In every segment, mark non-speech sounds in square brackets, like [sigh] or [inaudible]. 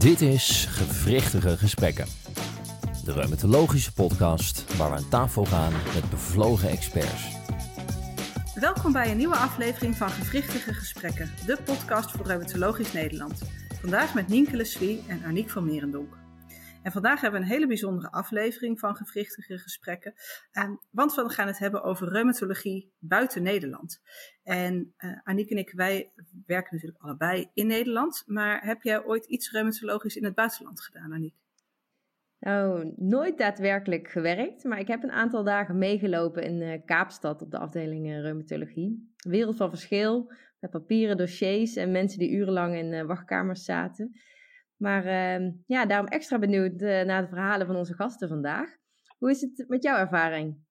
Dit is Gewrichtige Gesprekken. De reumatologische podcast waar we aan tafel gaan met bevlogen experts. Welkom bij een nieuwe aflevering van Gewrichtige Gesprekken, de podcast voor Reumatologisch Nederland. Vandaag met Nienke Leslie en Aniek van Merendonk. En vandaag hebben we een hele bijzondere aflevering van Gewrichtige Gesprekken. Uh, want we gaan het hebben over reumatologie buiten Nederland. En uh, Aniek en ik, wij werken natuurlijk allebei in Nederland. Maar heb jij ooit iets reumatologisch in het buitenland gedaan, Aniek? Nou, nooit daadwerkelijk gewerkt, maar ik heb een aantal dagen meegelopen in uh, Kaapstad op de afdeling uh, reumatologie. Wereld van verschil, met papieren dossiers en mensen die urenlang in wachtkamers zaten. Maar ehm, ja, daarom extra benieuwd naar de verhalen van onze gasten vandaag. Hoe is het met jouw ervaring?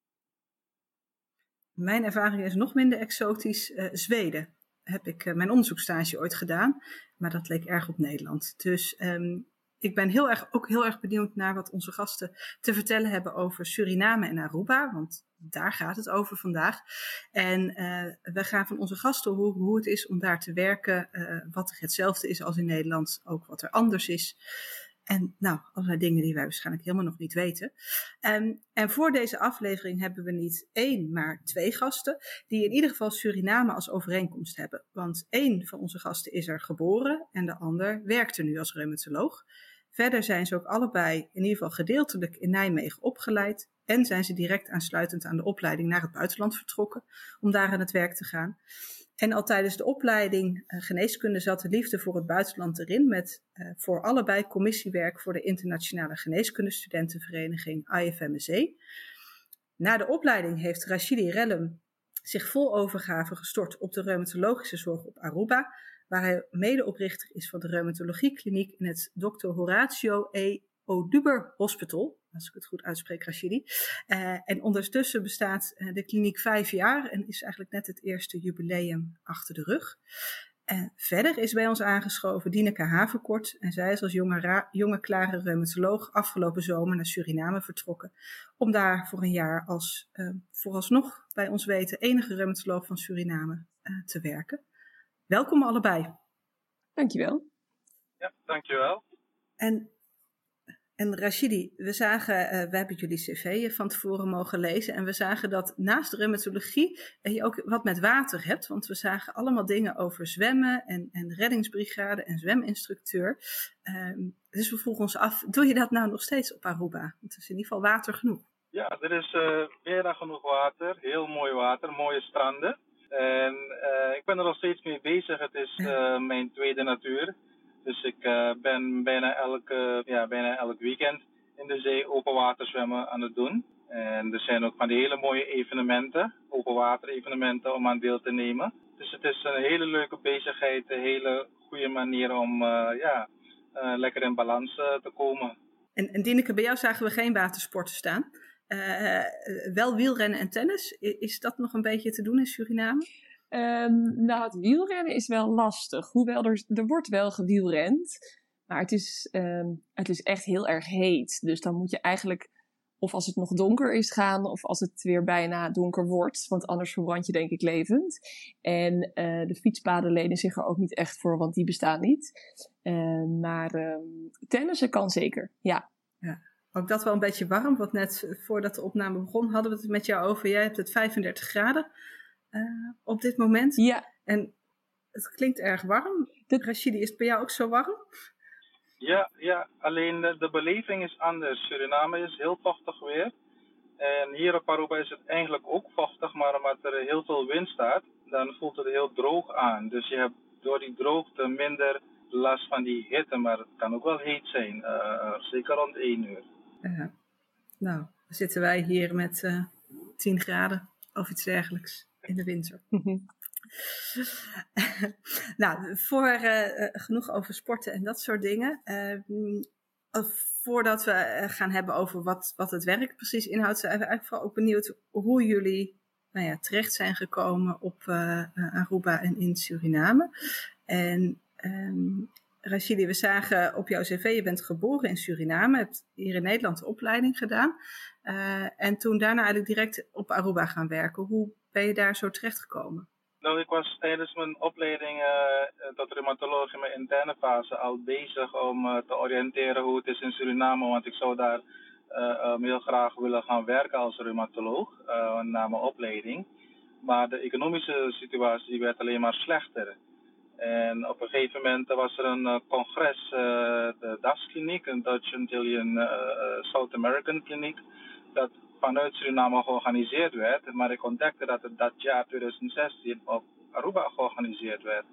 Mijn ervaring is nog minder exotisch. Zweden heb ik mijn onderzoekstage ooit gedaan, maar dat leek erg op Nederland. Dus um, ik ben heel erg, ook heel erg benieuwd naar wat onze gasten te vertellen hebben over Suriname en Aruba, want daar gaat het over vandaag. En uh, we gaan van onze gasten horen hoe het is om daar te werken, uh, wat hetzelfde is als in Nederland, ook wat er anders is. En nou, allerlei dingen die wij waarschijnlijk helemaal nog niet weten. Um, en voor deze aflevering hebben we niet één, maar twee gasten. Die in ieder geval Suriname als overeenkomst hebben. Want één van onze gasten is er geboren en de ander werkt er nu als reumatoloog. Verder zijn ze ook allebei in ieder geval gedeeltelijk in Nijmegen opgeleid. En zijn ze direct aansluitend aan de opleiding naar het buitenland vertrokken om daar aan het werk te gaan. En al tijdens de opleiding uh, geneeskunde zat de liefde voor het buitenland erin, met uh, voor allebei commissiewerk voor de Internationale Geneeskundestudentenvereniging IFMSE. Na de opleiding heeft Rashidi Rellum zich vol overgave gestort op de reumatologische zorg op Aruba, waar hij medeoprichter is van de reumatologiekliniek in het Dr. Horatio E. Oduber Hospital, als ik het goed uitspreek, Rashidi. Uh, en ondertussen bestaat uh, de kliniek vijf jaar en is eigenlijk net het eerste jubileum achter de rug. Verder is bij ons aangeschoven Dineke Havenkort en zij is als jonge, jonge klare reumatoloog afgelopen zomer naar Suriname vertrokken om daar voor een jaar als vooralsnog bij ons weten enige reumatoloog van Suriname te werken. Welkom allebei. Dankjewel. Ja, dankjewel. En, en Rashidi, we zagen, uh, we hebben jullie cv van tevoren mogen lezen en we zagen dat naast de reumatologie je ook wat met water hebt, want we zagen allemaal dingen over zwemmen en, en reddingsbrigade en zweminstructeur. Um, dus we vroegen ons af, doe je dat nou nog steeds op Aruba? Want er is in ieder geval water genoeg. Ja, er is uh, meer dan genoeg water, heel mooi water, mooie stranden. En uh, ik ben er nog steeds mee bezig. Het is uh, mijn tweede natuur. Dus ik uh, ben bijna, elke, ja, bijna elk weekend in de zee open water zwemmen aan het doen. En er zijn ook van die hele mooie evenementen, open water evenementen om aan deel te nemen. Dus het is een hele leuke bezigheid, een hele goede manier om ja, lekker in balans te komen. En, en Dineke, bij jou zagen we geen watersporten staan. Uh, wel wielrennen en tennis. Is dat nog een beetje te doen in Suriname? Um, nou, het wielrennen is wel lastig. Hoewel er, er wordt wel gewielrend. Maar het is, um, het is echt heel erg heet. Dus dan moet je eigenlijk, of als het nog donker is, gaan. Of als het weer bijna donker wordt. Want anders verbrand je denk ik levend. En uh, de fietspaden lenen zich er ook niet echt voor, want die bestaan niet. Uh, maar tennissen kan zeker, ja. Ja ook dat wel een beetje warm. Want net voordat de opname begon, hadden we het met jou over. Jij hebt het 35 graden uh, op dit moment. Ja. En het klinkt erg warm. De... Rashidi, is het bij jou ook zo warm? Ja, ja alleen de, de beleving is anders. Suriname is heel vochtig weer. En hier op Aruba is het eigenlijk ook vochtig, maar omdat er heel veel wind staat, dan voelt het heel droog aan. Dus je hebt door die droogte minder last van die hitte, maar het kan ook wel heet zijn, uh, zeker rond 1 uur. Uh, nou, zitten wij hier met uh, 10 graden of iets dergelijks in de winter. [laughs] [laughs] nou, voor uh, genoeg over sporten en dat soort dingen. Voordat we gaan hebben over wat, wat het werk precies inhoudt, zijn we eigenlijk vooral ook benieuwd hoe jullie nou ja, terecht zijn gekomen op Aruba en in Suriname. En um, Rashidi, we zagen op jouw cv, je bent geboren in Suriname, hebt hier in Nederland de opleiding gedaan. Uh, en toen daarna eigenlijk direct op Aruba gaan werken. Hoe ben je daar zo terecht gekomen? Nou, ik was tijdens mijn opleiding uh, tot reumatoloog in mijn interne fase al bezig om te oriënteren hoe het is in Suriname, want ik zou daar heel graag willen gaan werken als reumatoloog na mijn opleiding. Maar de economische situatie werd alleen maar slechter. En op een gegeven moment was er een congres, de DAS-kliniek, een Dutch Antillian South American kliniek, dat vanuit Suriname georganiseerd werd. Maar ik ontdekte dat het dat jaar 2016 op Aruba georganiseerd werd.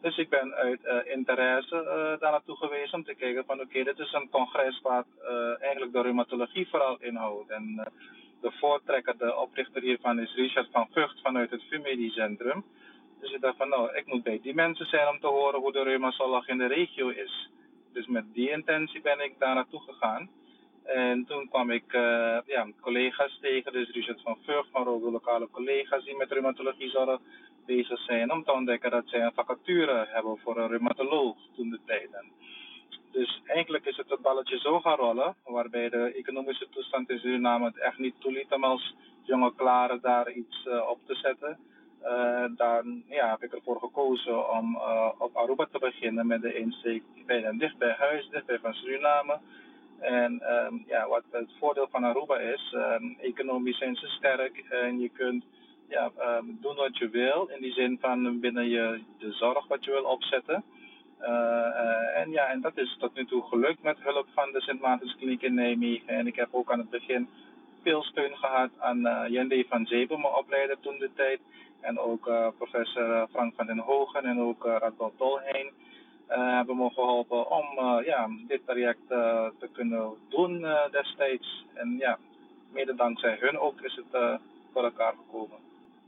Dus ik ben uit interesse daar naartoe geweest om te kijken van oké, dit is een congres wat eigenlijk de reumatologie vooral inhoudt. En de voortrekker, de oprichter hiervan is Richard van Vught vanuit het VUMEDI Centrum. Dus ik dacht van nou, ik moet bij die mensen zijn om te horen hoe de reumatologie in de regio is. Dus met die intentie ben ik daar naartoe gegaan. En toen kwam ik uh, ja, collega's tegen, dus Richard van Vught, maar ook lokale collega's die met reumatologie zouden bezig zijn, om te ontdekken dat zij een vacature hebben voor een reumatoloog toen de tijd. Dus eigenlijk is het het balletje zo gaan rollen, waarbij de economische toestand in Suriname het echt niet toeliet om als jonge klare daar iets uh, op te zetten. Uh, dan ja, heb ik ervoor gekozen om uh, op Aruba te beginnen met de insteek bij dicht bij huis, dichtbij van Suriname. En um, ja, wat het voordeel van Aruba is, um, economisch zijn ze sterk en je kunt ja, um, doen wat je wil. In die zin van binnen je de zorg wat je wil opzetten. Uh, en ja, en dat is tot nu toe gelukt met hulp van de Sint Maartenskliniek in Nijmegen. En ik heb ook aan het begin veel steun gehad aan uh, Jende van Zeben, mijn opleider toen de tijd. En ook uh, professor Frank van den Hogen en ook uh, Radboud Tolheen hebben me geholpen om ja, dit traject te kunnen doen destijds. En ja, mede dankzij hun ook is het voor elkaar gekomen.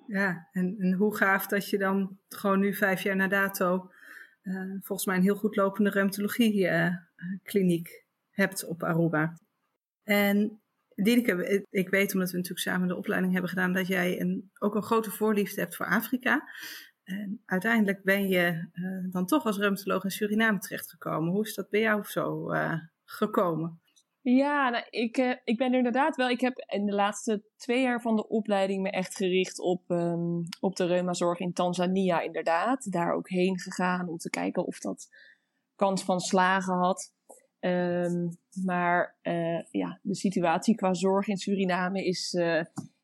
Ja, en, en, hoe gaaf dat je dan gewoon nu vijf jaar na dato volgens mij een heel goed lopende reumatologie kliniek hebt op Aruba. En Dineke, ik weet omdat we natuurlijk samen de opleiding hebben gedaan dat jij een, ook een grote voorliefde hebt voor Afrika. En uiteindelijk ben je uh, dan toch als reumatoloog in Suriname terechtgekomen. Hoe is dat bij jou zo uh, gekomen? Ja, nou, ik, uh, ik ben er inderdaad wel. Ik heb in de laatste twee jaar van de opleiding me echt gericht op, um, op de reumazorg in Tanzania, inderdaad. Daar ook heen gegaan om te kijken of dat kans van slagen had. Um, maar ja, de situatie qua zorg in Suriname is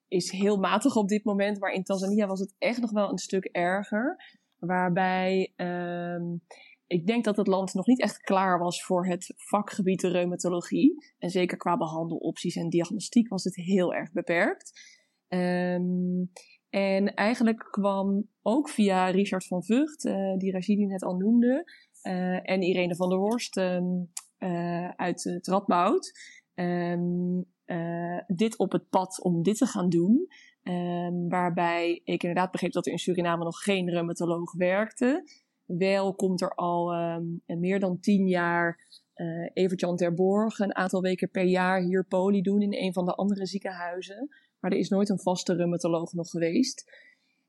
is heel matig op dit moment. Maar in Tanzania was het echt nog wel een stuk erger. Waarbij um, ik denk dat het land nog niet echt klaar was voor het vakgebied de reumatologie. En zeker qua behandelopties en diagnostiek was het heel erg beperkt. Um, en eigenlijk kwam ook via Richard van Vught, uh, die Rashidi net al noemde, en Irene van der Horst uit het Radboud, um, uh, dit op het pad om dit te gaan doen. Um, waarbij ik inderdaad begreep dat er in Suriname nog geen reumatoloog werkte. Wel komt er al um, meer dan tien jaar uh, Evert-Jan een aantal weken per jaar hier poli doen in een van de andere ziekenhuizen. Maar er is nooit een vaste reumatoloog nog geweest.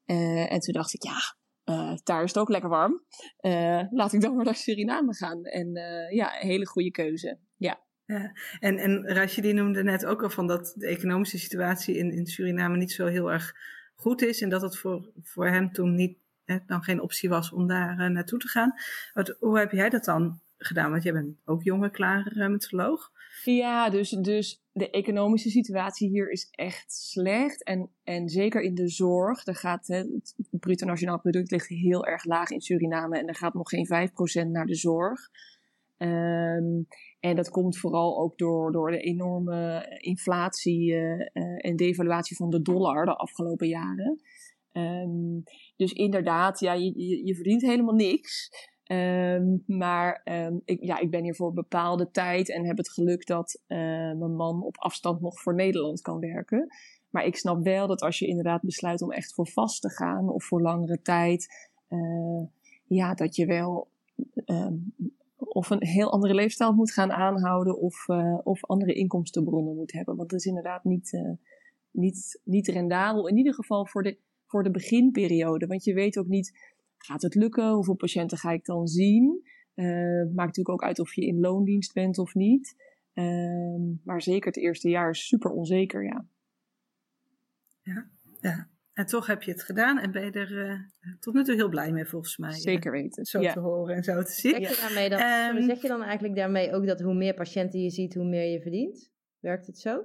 En toen dacht ik, ja, uh, daar is het ook lekker warm. Uh, laat ik dan maar naar Suriname gaan. En uh, ja, een hele goede keuze. Ja. Ja, en, en Rashidi noemde net ook al van dat de economische situatie in, in Suriname niet zo heel erg goed is. En dat het voor, voor hem toen niet, hè, dan geen optie was om daar naartoe te gaan. Wat, hoe heb jij dat dan gedaan? Want jij bent ook jonge, klare reumatoloog. Ja, dus, dus de economische situatie hier is echt slecht. En, en zeker in de zorg. Er gaat, het bruto nationaal product ligt heel erg laag in Suriname. En er gaat nog geen 5% naar de zorg. Um, en dat komt vooral ook door, door de enorme inflatie uh, uh, en devaluatie van de dollar de afgelopen jaren. Um, dus inderdaad, ja, je, je verdient helemaal niks. Um, maar um, ik, ja, ik ben hier voor bepaalde tijd en heb het geluk dat uh, mijn man op afstand nog voor Nederland kan werken. Maar ik snap wel dat als je inderdaad besluit om echt voor vast te gaan of voor langere tijd, ja, dat je wel of een heel andere leefstijl moet gaan aanhouden of, uh, of andere inkomstenbronnen moet hebben. Want dat is inderdaad niet, niet, niet rendabel. In ieder geval voor de, voor de beginperiode. Want je weet ook niet, gaat het lukken? Hoeveel patiënten ga ik dan zien? Uh, maakt natuurlijk ook uit of je in loondienst bent of niet. Ehm, maar zeker het eerste jaar is super onzeker, ja. Ja, ja. En toch heb je het gedaan en ben je er uh, tot nu toe heel blij mee, volgens mij. Zeker weten. Zo te horen en zo te zien. Zeg je, daarmee dan, um, zeg je dan eigenlijk daarmee ook dat hoe meer patiënten je ziet, hoe meer je verdient? Werkt het zo?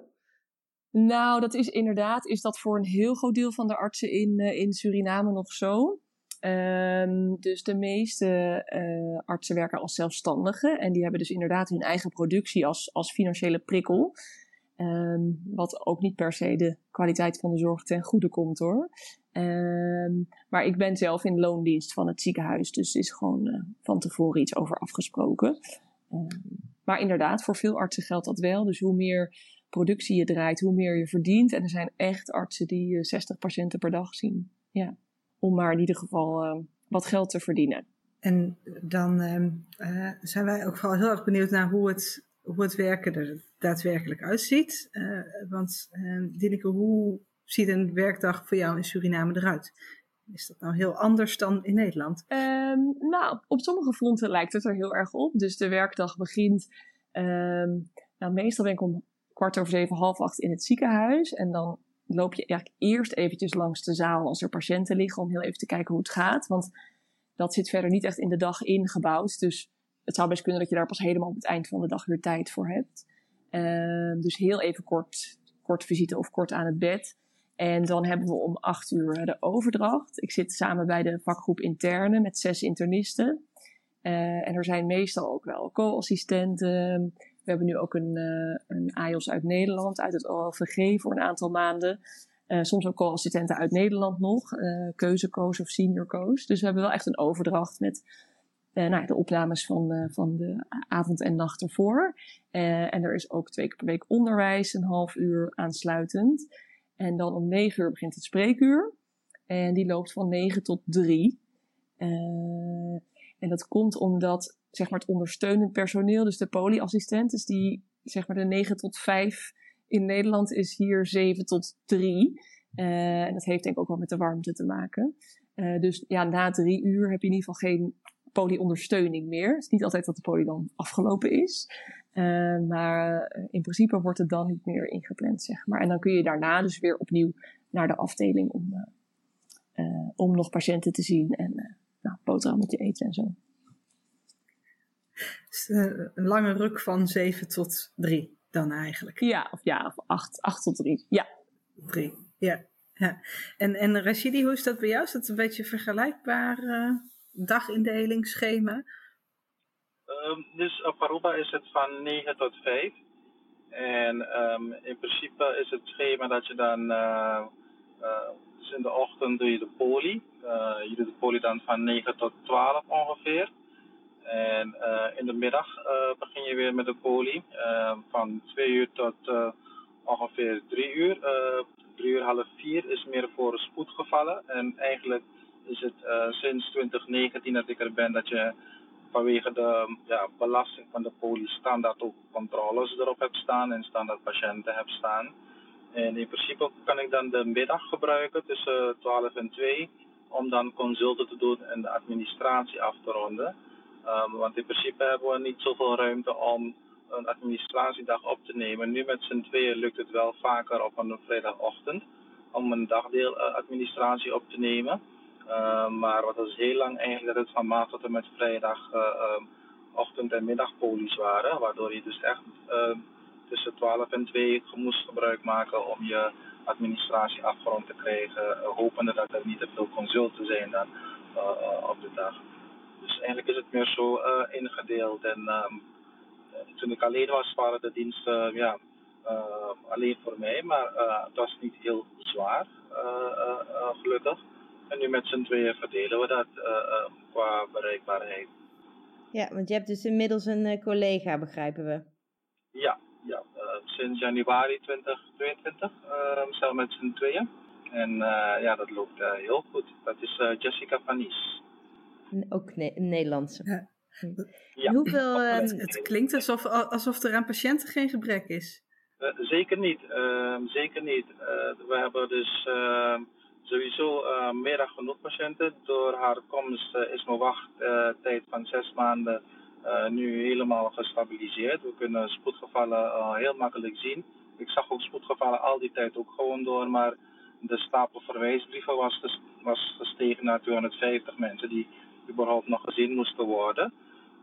Nou, dat is inderdaad, is dat voor een heel groot deel van de artsen in, uh, in Suriname nog zo. Um, dus de meeste uh, artsen werken als zelfstandigen en die hebben dus inderdaad hun eigen productie als, als financiële prikkel. Um, wat ook niet per se de kwaliteit van de zorg ten goede komt hoor. Um, maar ik ben zelf in loondienst van het ziekenhuis, dus is gewoon uh, van tevoren iets over afgesproken. maar inderdaad, voor veel artsen geldt dat wel. Dus hoe meer productie je draait, hoe meer je verdient. En er zijn echt artsen die uh, 60 patiënten per dag zien. Ja om maar in ieder geval uh, wat geld te verdienen. En dan uh, zijn wij ook vooral heel erg benieuwd naar hoe het, hoe het werken er daadwerkelijk uitziet. Uh, want Dineke, hoe ziet een werkdag voor jou in Suriname eruit? Is dat nou heel anders dan in Nederland? Um, nou, op sommige fronten lijkt het er heel erg op. Dus de werkdag begint. Um, nou, meestal ben ik om kwart over zeven, half acht in het ziekenhuis. En dan loop je eigenlijk eerst eventjes langs de zaal als er patiënten liggen om heel even te kijken hoe het gaat. Want dat zit verder niet echt in de dag ingebouwd. Dus het zou best kunnen dat je daar pas helemaal op het eind van de dag weer tijd voor hebt. Uh, dus heel even kort, kort visite of kort aan het bed. En dan hebben we om acht uur de overdracht. Ik zit samen bij de vakgroep interne met zes internisten. Uh, en er zijn meestal ook wel co-assistenten, we hebben nu ook een, uh, een uit Nederland, uit het OLVG voor een aantal maanden. Uh, soms ook co-assistenten uit Nederland nog, uh, keuzekoos of senior koos. Dus we hebben wel echt een overdracht met nou, de opnames van, van de avond en nacht ervoor. en er is ook twee keer per week onderwijs, een half uur aansluitend. En dan om negen uur begint het spreekuur. En die loopt van negen tot drie. en dat komt omdat zeg maar het ondersteunend personeel, dus de polyassistenten, dus die zeg maar de 9 tot 5 in Nederland is hier 7 tot 3. Uh, en dat heeft denk ik ook wel met de warmte te maken. Uh, dus ja, na drie uur heb je in ieder geval geen polyondersteuning meer. Het is niet altijd dat de poly dan afgelopen is. Uh, maar in principe wordt het dan niet meer ingepland, zeg maar. En dan kun je daarna dus weer opnieuw naar de afdeling om, om nog patiënten te zien en nou, boterhammetje eten en zo. Dus, uh, een lange ruk van 7 tot 3 dan eigenlijk. Ja, of ja, of 8, 8 tot 3. Ja. 3, ja. ja. En, en Rashidi, hoe is dat bij jou? Is dat een beetje een vergelijkbaar uh, dagindeling, schema? Um, dus op Aruba is het van 9 tot 5. En um, in principe is het schema dat je dan, uh, uh, dus in de ochtend doe je de poli. Uh, je doet de poli dan van 9 tot 12 ongeveer. En uh, in de middag uh, begin je weer met de poli. Uh, van 2 uur tot ongeveer 3 uur. 3 uur half 4 is meer voor spoedgevallen. En eigenlijk is het sinds 2019 dat ik er ben dat je vanwege de ja, belasting van de poli standaard ook controles erop hebt staan en standaard patiënten hebt staan. En in principe kan ik dan de middag gebruiken tussen 12 en 2 om dan consulten te doen en de administratie af te ronden. Um, want in principe hebben we niet zoveel ruimte om een administratiedag op te nemen. Nu met z'n tweeën lukt het wel vaker op een vrijdagochtend om een dagdeel uh, administratie op te nemen. Uh, maar wat is heel lang eigenlijk dat het van maand tot en met vrijdag uh, ochtend- en middagpolies waren. Waardoor je dus echt tussen 12 en 2 moest gebruik maken om je administratie afgerond te krijgen. hopende dat er niet te veel consulten zijn dan op de dag. Dus eigenlijk is het meer zo uh, ingedeeld. En um, toen ik alleen was, waren de diensten ja, uh, alleen voor mij. Maar uh, het was niet heel zwaar, gelukkig. En nu met z'n tweeën verdelen we dat qua bereikbaarheid. Ja, want je hebt dus inmiddels een collega, begrijpen we. Ja, ja sinds januari 2022 samen met z'n tweeën. En ja, dat loopt heel goed. Dat is Jessica Panis. Ook ne een Nederlandse. Ja. Ja. Hoeveel, um... het, het, klinkt alsof, alsof er aan patiënten geen gebrek is. Uh, zeker niet. Uh, zeker niet. Uh, we hebben dus ehm, sowieso eh, meer dan genoeg patiënten. Door haar komst is mijn wachttijd van zes maanden nu helemaal gestabiliseerd. We kunnen spoedgevallen heel makkelijk zien. Ik zag ook spoedgevallen al die tijd ook gewoon door, maar de stapel verwijsbrieven was, was gestegen naar 250 mensen die überhaupt nog gezien moesten worden.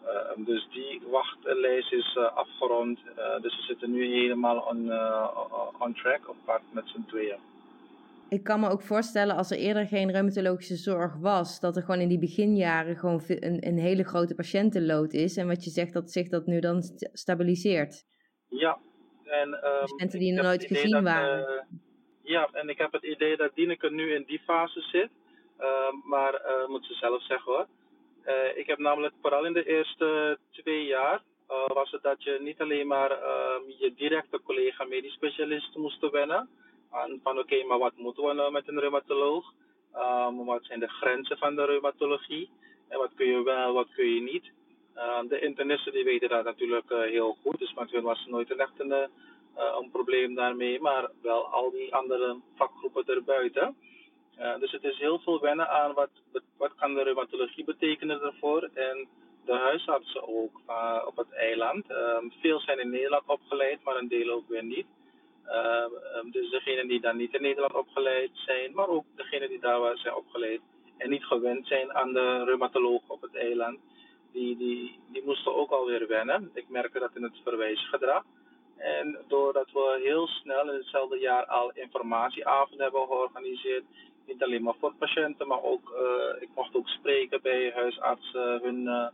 Uh, dus die wachtlijst is uh, afgerond. Uh, dus we zitten nu helemaal on, on track op pad met z'n tweeën. Ik kan me ook voorstellen als er eerder geen reumatologische zorg was, dat er gewoon in die beginjaren gewoon een, een hele grote patiëntenlood is. En wat je zegt, dat zich dat nu dan stabiliseert. Ja, en um, patiënten die nog nooit gezien waren. ja, en ik heb het idee dat Dieneke nu in die fase zit. Maar moet ze zelf zeggen hoor. Uh, ik heb namelijk vooral in de eerste twee jaar uh, was het dat je niet alleen maar uh, je directe collega medisch specialist moest wennen. Aan van oké, maar wat moeten we nou met een reumatoloog? Um, wat zijn de grenzen van de reumatologie? En wat kun je wel, wat kun je niet? de internisten die weten dat natuurlijk heel goed. Dus met hun was nooit echt een, een probleem daarmee. Maar wel al die andere vakgroepen erbuiten. Uh, dus het is heel veel wennen aan wat, wat kan de reumatologie betekenen ervoor. En de huisartsen ook uh, op het eiland. Um, veel zijn in Nederland opgeleid, maar een deel ook weer niet. Uh, um, dus degenen die dan niet in Nederland opgeleid zijn, maar ook degenen die daar zijn opgeleid en niet gewend zijn aan de reumatoloog op het eiland, die, die, die moesten ook alweer wennen. Ik merk dat in het verwijsgedrag. En doordat we heel snel in hetzelfde jaar al informatieavonden hebben georganiseerd, niet alleen maar voor patiënten, maar ook, uh, ik mocht ook spreken bij huisartsen, hun uh,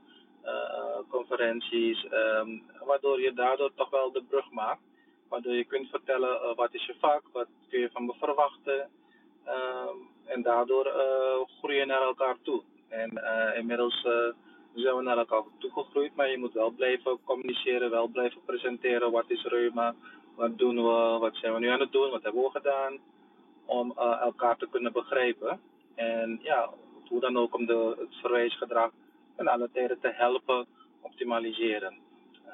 conferenties, um, waardoor je daardoor toch wel de brug maakt. Waardoor je kunt vertellen wat is je vak, wat kun je van me verwachten. Um, en daardoor groei je naar elkaar toe. En inmiddels zijn we naar elkaar toegegroeid, maar je moet wel blijven communiceren, wel blijven presenteren. Wat is reuma? Wat doen we? Wat zijn we nu aan het doen? Wat hebben we gedaan? Om uh, elkaar te kunnen begrijpen. En ja, hoe dan ook om de, het verwijsgedrag in alle tijden te helpen optimaliseren. Uh,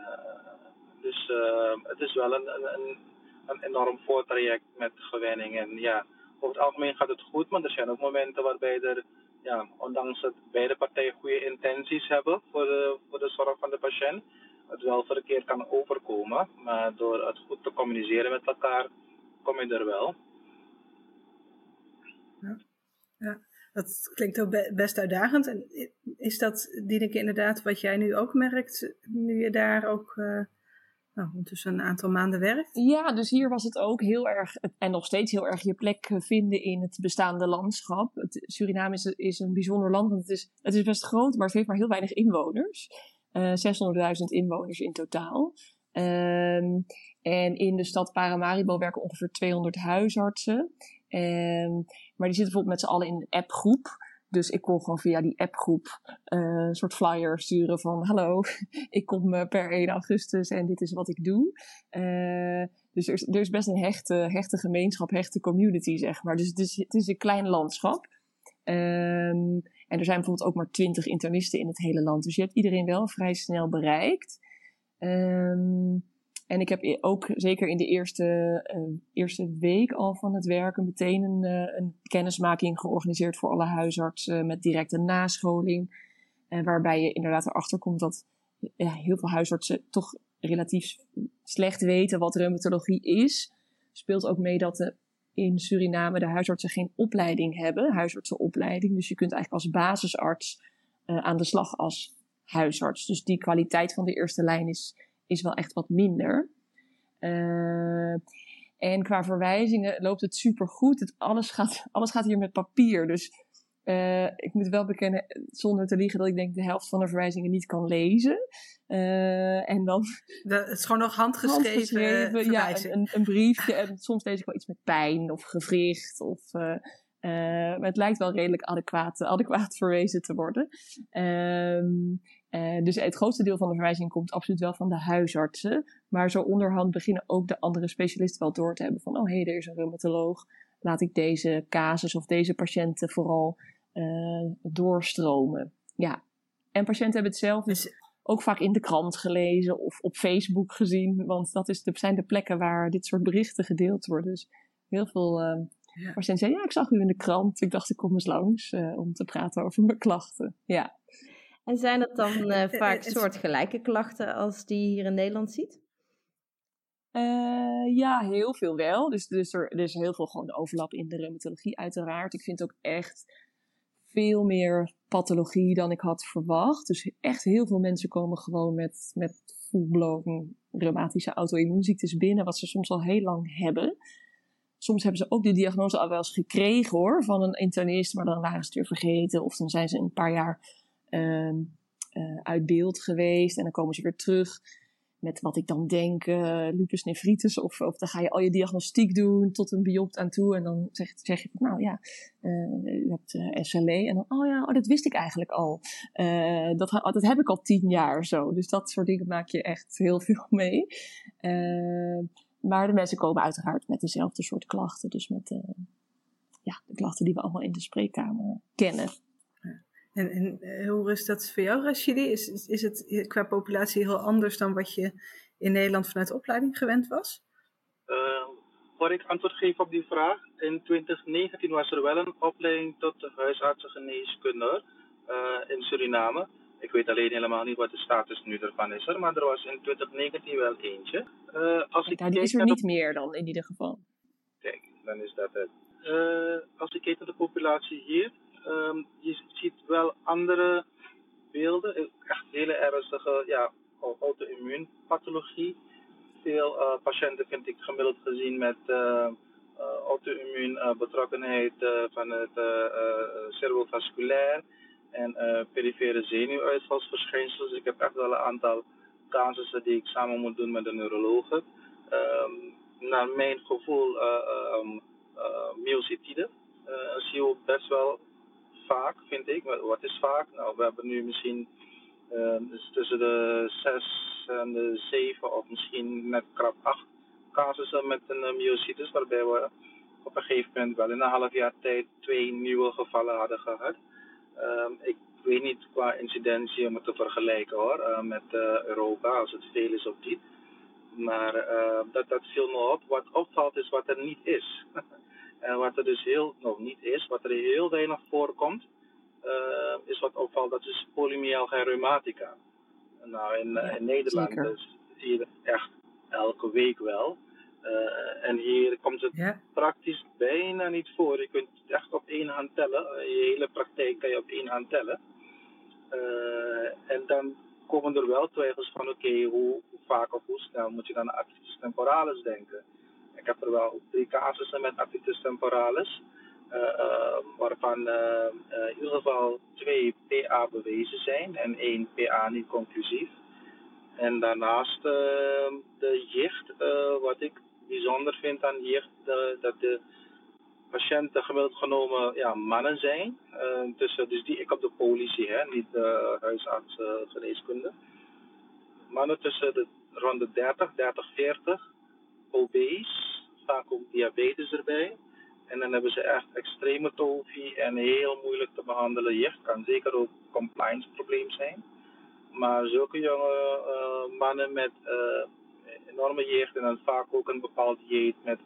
dus uh, het is wel een, een, een enorm voortraject met gewenning. En ja, over het algemeen gaat het goed, maar er zijn ook momenten waarbij er, ja, ondanks dat beide partijen goede intenties hebben voor de, voor de zorg van de patiënt, het wel verkeerd kan overkomen. Maar door het goed te communiceren met elkaar, kom je er wel. Ja. dat klinkt ook best uitdagend. En is dat, Dieneke, inderdaad wat jij nu ook merkt, nu je daar ook uh, nou, ondertussen een aantal maanden werkt? Ja, dus hier was het ook heel erg, en nog steeds heel erg je plek vinden in het bestaande landschap. Het, Suriname is, een bijzonder land, want het is, het is best groot, maar het heeft maar heel weinig inwoners. Uh, eh, 600.000 inwoners in totaal. Um, en in de stad Paramaribo werken ongeveer 200 huisartsen. Um, maar die zitten bijvoorbeeld met z'n allen in een appgroep. Dus ik kon gewoon via die appgroep uh, een soort flyer sturen van... Hallo, [laughs] ik kom uh, per 1 augustus en dit is wat ik doe. Uh, dus er is, best een hechte, hechte gemeenschap, hechte community, zeg maar. Dus het is, het is een klein landschap. Um, en er zijn bijvoorbeeld ook maar 20 internisten in het hele land. Dus je hebt iedereen wel vrij snel bereikt. Um, en ik heb ook zeker in de eerste, uh, eerste week al van het werken meteen een, uh, een kennismaking georganiseerd voor alle huisartsen met directe nascholing. En waarbij je inderdaad erachter komt dat ja, heel veel huisartsen toch relatief slecht weten wat reumatologie is. Speelt ook mee dat in Suriname de huisartsen geen opleiding hebben, huisartsenopleiding. Dus je kunt eigenlijk als basisarts uh, aan de slag als huisarts. Dus die kwaliteit van de eerste lijn is is wel echt wat minder. Uh, en qua verwijzingen loopt het super goed. Het, alles, gaat, [laughs] alles gaat hier met papier. Dus uh, ik moet wel bekennen, zonder te liegen, dat ik denk de helft van de verwijzingen niet kan lezen. Uh, en dan. De, het is gewoon nog handgeschreven. handgeschreven ja, een, een, briefje. En soms lees ik wel iets met pijn of gewricht. Of, uh, maar het lijkt wel redelijk adequaat, adequaat verwezen te worden. Um, uh, dus het grootste deel van de verwijzing komt absoluut wel van de huisartsen. Maar zo onderhand beginnen ook de andere specialisten wel door te hebben van, oh hé, hey, er is een reumatoloog. Laat ik deze casus of deze patiënten vooral uh, doorstromen. Ja. En patiënten hebben het zelf dus ook vaak in de krant gelezen of op Facebook gezien. Want dat is de, zijn de plekken waar dit soort berichten gedeeld worden. Dus heel veel ja. patiënten zeggen, ja, ik zag u in de krant. Ik dacht, ik kom eens langs uh, om te praten over mijn klachten. Ja. En zijn dat dan uh, [laughs] vaak soortgelijke klachten als die je hier in Nederland ziet? Uh, ja, heel veel wel. Dus, dus er, er is heel veel gewoon overlap in de reumatologie uiteraard. Ik vind ook echt veel meer pathologie dan ik had verwacht. Dus echt heel veel mensen komen gewoon met, met full-blown reumatische auto-immuunziektes binnen, wat ze soms al heel lang hebben. Soms hebben ze ook de diagnose al wel eens gekregen hoor, van een internist, maar dan waren ze het weer vergeten. Of dan zijn ze een paar jaar uh, uh, uit beeld geweest en dan komen ze weer terug met wat ik dan denk, uh, lupus nephritis. Of, of dan ga je al je diagnostiek doen tot een biopt aan toe. En dan zeg, zeg je, nou ja, uh, u hebt uh, eh, SLE. En dan, oh ja, oh, dat wist ik eigenlijk al. dat, dat heb ik al tien jaar zo. Dus dat soort dingen maak je echt heel veel [laughs] mee. Maar de mensen komen uiteraard met dezelfde soort klachten. Dus met ja, de klachten die we allemaal in de spreekkamer kennen. En, en eh, hoe is dat voor jou, Rashidi? Is, is, is het qua populatie heel anders dan wat je in Nederland vanuit de opleiding gewend was? Uh, voor ik antwoord geef op die vraag. In 2019 was er wel een opleiding tot de huisartsengeneeskunde uh, in Suriname. Ik weet alleen helemaal niet wat de status nu ervan is, maar er was in 2019 wel eentje. Uh, als ik die is er niet meer dan in ieder geval. Kijk, dan is dat het. Uh, als ik kijk naar de populatie hier, Um, je ziet wel andere beelden, echt hele ernstige ja, auto-immuunpathologie. Veel uh, patiënten vind ik gemiddeld gezien met auto-immuun betrokkenheid van het cerebrovasculair en perifere zenuwuitvalsverschijnsels. Ik heb echt wel een aantal casussen die ik samen moet doen met de neurologen. Um, naar mijn gevoel myocitide zie je best wel vaak, vind ik. Wat is vaak? Nou, we hebben nu misschien uh, dus tussen de 6 en de 7 of misschien net krap 8 casussen met een uh, myositis, waarbij we op een gegeven moment wel in een half jaar tijd twee nieuwe gevallen hadden gehad. Uh, ik weet niet qua incidentie om het te vergelijken hoor, uh, met uh, Europa, als het veel is of niet. Maar uh, dat, dat viel me op. Wat opvalt is wat er niet is. [laughs] En wat er dus heel, nog niet is, wat er heel weinig voorkomt, is wat opvalt, dat is polymyalgia rheumatica. Nou, in, in Nederland dus, zie je dat echt elke week wel. Uh, en hier komt het ja. praktisch bijna niet voor. Je kunt het echt op één hand tellen. Je hele praktijk kan je op één hand tellen. Uh, en dan komen er wel twijfels van, oké, okay, hoe, hoe, vaak of hoe snel moet je dan aan activitis temporalis denken? Ik heb er wel drie casussen met activitis temporalis. Uh, uh, waarvan in ieder geval twee PA bewezen zijn en één PA niet conclusief. En daarnaast de bijzonder vind aan jicht, dat de patiënten gemiddeld genomen ja, mannen zijn. tussen, dus die ik op de politie, hè, niet de huisarts geneeskunde. Mannen tussen de, rond de 30, 30, 40 obese, vaak ook diabetes erbij. En dan hebben ze echt extreme tofie en heel moeilijk te behandelen jicht. Kan zeker ook compliance probleem zijn. Maar zulke jonge mannen met enorme jicht en dan vaak ook een bepaald dieet met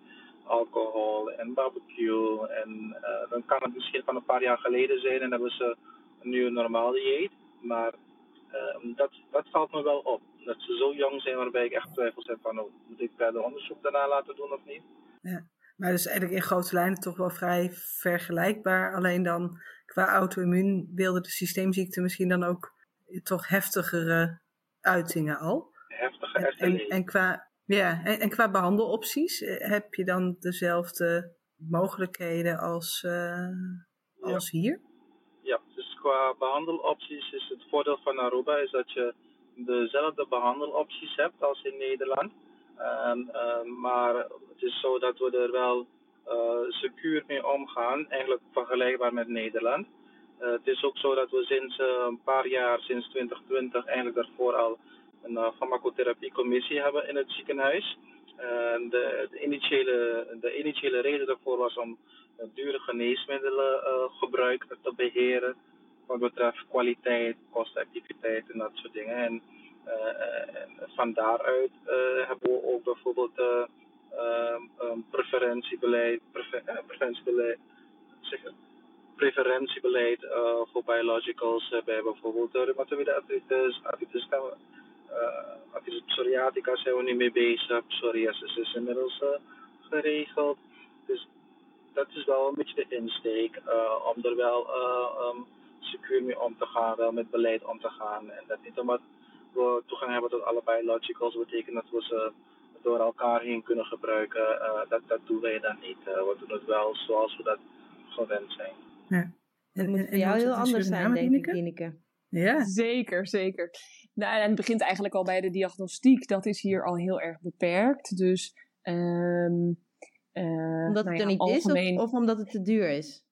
alcohol en barbecue. En uh, dan kan het misschien van een paar jaar geleden zijn en hebben ze nu een normaal dieet. Maar dat, dat valt me wel op dat ze zo jong zijn waarbij ik echt twijfels heb van, oh, moet ik verder onderzoek daarna laten doen of niet? Ja, maar is eigenlijk in grote lijnen toch wel vrij vergelijkbaar. Alleen dan qua auto-immuun wilde de systeemziekte misschien dan ook toch heftigere uitingen al. Heftige en, en, en, qua, ja, en, en, qua behandelopties eh, heb je dan dezelfde mogelijkheden als, uh, als hier? Ja, dus qua behandelopties is het voordeel van Aruba is dat je dezelfde behandelopties hebt als in Nederland. Um, um, maar het is zo dat we er wel uh, secuur mee omgaan, eigenlijk vergelijkbaar met Nederland. Uh, het is ook zo dat we sinds uh, een paar jaar, sinds 2020, eigenlijk daarvoor al een uh, farmacotherapiecommissie hebben in het ziekenhuis. De, de, initiële, de initiële reden daarvoor was om dure geneesmiddelengebruik te beheren wat betreft kwaliteit, kosteffectiviteit en dat soort dingen. En, en van daaruit hebben we ook bijvoorbeeld um, preferentiebeleid, prefer, preventiebeleid, zeg, preferentiebeleid voor biologicals bij bijvoorbeeld rheumatoïde artritis, artritis uh, psoriatica zijn we nu mee bezig. Psoriasis is inmiddels geregeld. Dus dat is wel een beetje de insteek om er wel um, secuur mee om te gaan, wel met beleid om te gaan. En dat niet omdat we toegang hebben tot allebei logicals, betekent dat we ze door elkaar heen kunnen gebruiken. dat, dat doen wij dan niet. we doen het wel zoals we dat gewend zijn. Ja. Het moet voor jou heel anders zijn, denk ik, Ineke. Ja. Zeker, zeker. Nou, en het begint eigenlijk al bij de diagnostiek. Dat is hier al heel erg beperkt. Dus, um, uh, omdat het nou er niet algemeen... is of, omdat het te duur is?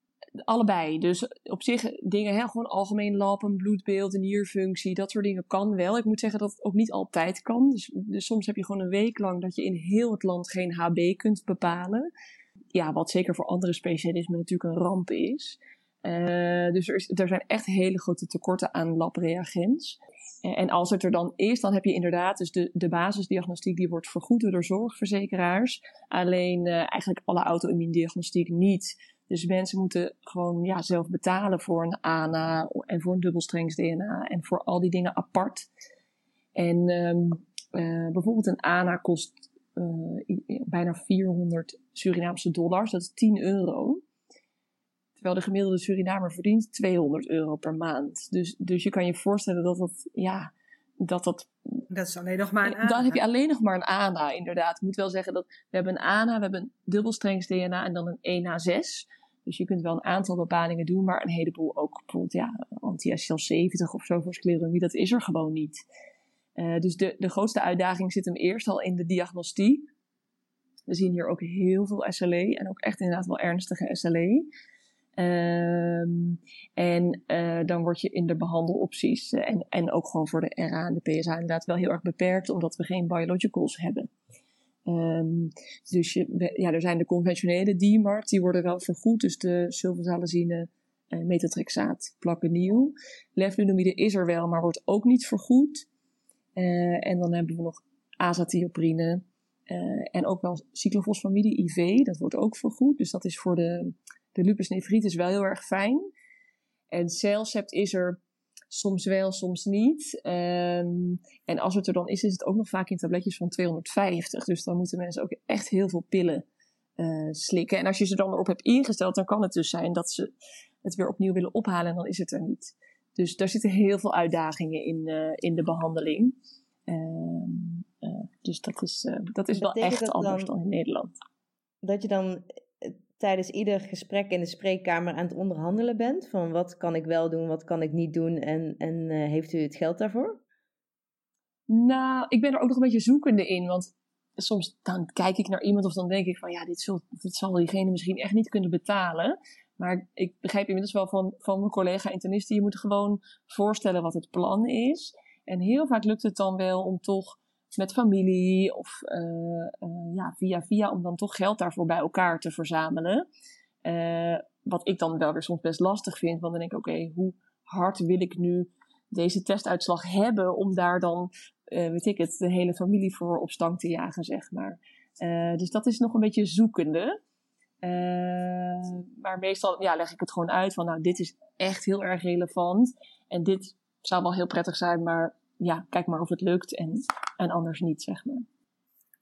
Allebei. Dus op zich dingen, hè, gewoon algemeen lab, een bloedbeeld, een nierfunctie, dat soort dingen kan wel. Ik moet zeggen dat het ook niet altijd kan. Dus, dus soms heb je gewoon een week lang dat je in heel het land geen HB kunt bepalen. Ja, wat zeker voor andere specialismen natuurlijk een ramp is. Uh, dus er, is, er, zijn echt hele grote tekorten aan labreagens. En als het er dan is, dan heb je inderdaad dus de, de basisdiagnostiek die wordt vergoed door zorgverzekeraars. Alleen uh, eigenlijk alle auto-immuundiagnostiek niet. Dus mensen moeten gewoon ja, zelf betalen voor een ANA en voor een dubbelstrengs DNA en voor al die dingen apart. En um, bijvoorbeeld een ANA kost bijna 400 Surinaamse dollars, dat is 10 euro. Terwijl de gemiddelde Surinamer verdient 200 euro per maand. Dus, dus je kan je voorstellen dat dat, ja, dat dat... Dat is alleen nog maar een ANA. Dan heb je alleen nog maar een ANA, inderdaad. Ik moet wel zeggen dat we hebben een ANA, we hebben een dubbelstrengs DNA en dan een 1A6. Dus je kunt wel een aantal bepalingen doen, maar een heleboel ook bijvoorbeeld ja, anti-SL70 of zo voor sclerodermie, dat is er gewoon niet. Uh, dus de, de grootste uitdaging zit hem eerst al in de diagnostiek. We zien hier ook heel veel SLE en ook echt inderdaad wel ernstige SLE. Um, en uh, dan word je in de behandelopties uh, en, en ook gewoon voor de RA en de PSA inderdaad wel heel erg beperkt, omdat we geen biologicals hebben. Um, dus ja, er zijn de conventionele DMARD, die worden wel vergoed, dus de sulfasalazine, uh, metatrexaat, plaquenil. Leflunomide is er wel, maar wordt ook niet vergoed. en dan hebben we nog azatioprine en ook wel cyclofosfamide IV, dat wordt ook vergoed. Dus dat is voor de de lupus nephritis wel heel erg fijn. En celcept is er soms wel, soms niet. Um, en als het er dan is, is het ook nog vaak in tabletjes van 250. Dus dan moeten mensen ook echt heel veel pillen uh, slikken. En als je ze dan erop hebt ingesteld, dan kan het dus zijn dat ze het weer opnieuw willen ophalen en dan is het er niet. Dus daar zitten heel veel uitdagingen in, uh, in de behandeling. Um, uh, dus dat is, dat is wel echt anders dan in Nederland. Dat je dan tijdens ieder gesprek in de spreekkamer aan het onderhandelen bent? Van wat kan ik wel doen, wat kan ik niet doen en, en uh, heeft u het geld daarvoor? Nou, ik ben er ook nog een beetje zoekende in. Want soms dan kijk ik naar iemand of dan denk ik van ja, dit, zult, zal diegene misschien echt niet kunnen betalen. Maar ik begrijp inmiddels wel van, van mijn collega internisten, je moet gewoon voorstellen wat het plan is. En heel vaak lukt het dan wel om toch met familie of uh, uh, ja, via via om dan toch geld daarvoor bij elkaar te verzamelen. Uh, wat ik dan wel weer soms best lastig vind, want dan denk ik, oké, hoe hard wil ik nu deze testuitslag hebben om daar dan, weet ik het, de hele familie voor op stang te jagen, zeg maar. dus dat is nog een beetje zoekende. maar meestal ja, leg ik het gewoon uit van, nou, dit is echt heel erg relevant en dit zou wel heel prettig zijn, maar ja, kijk maar of het lukt en, en anders niet, zeg maar.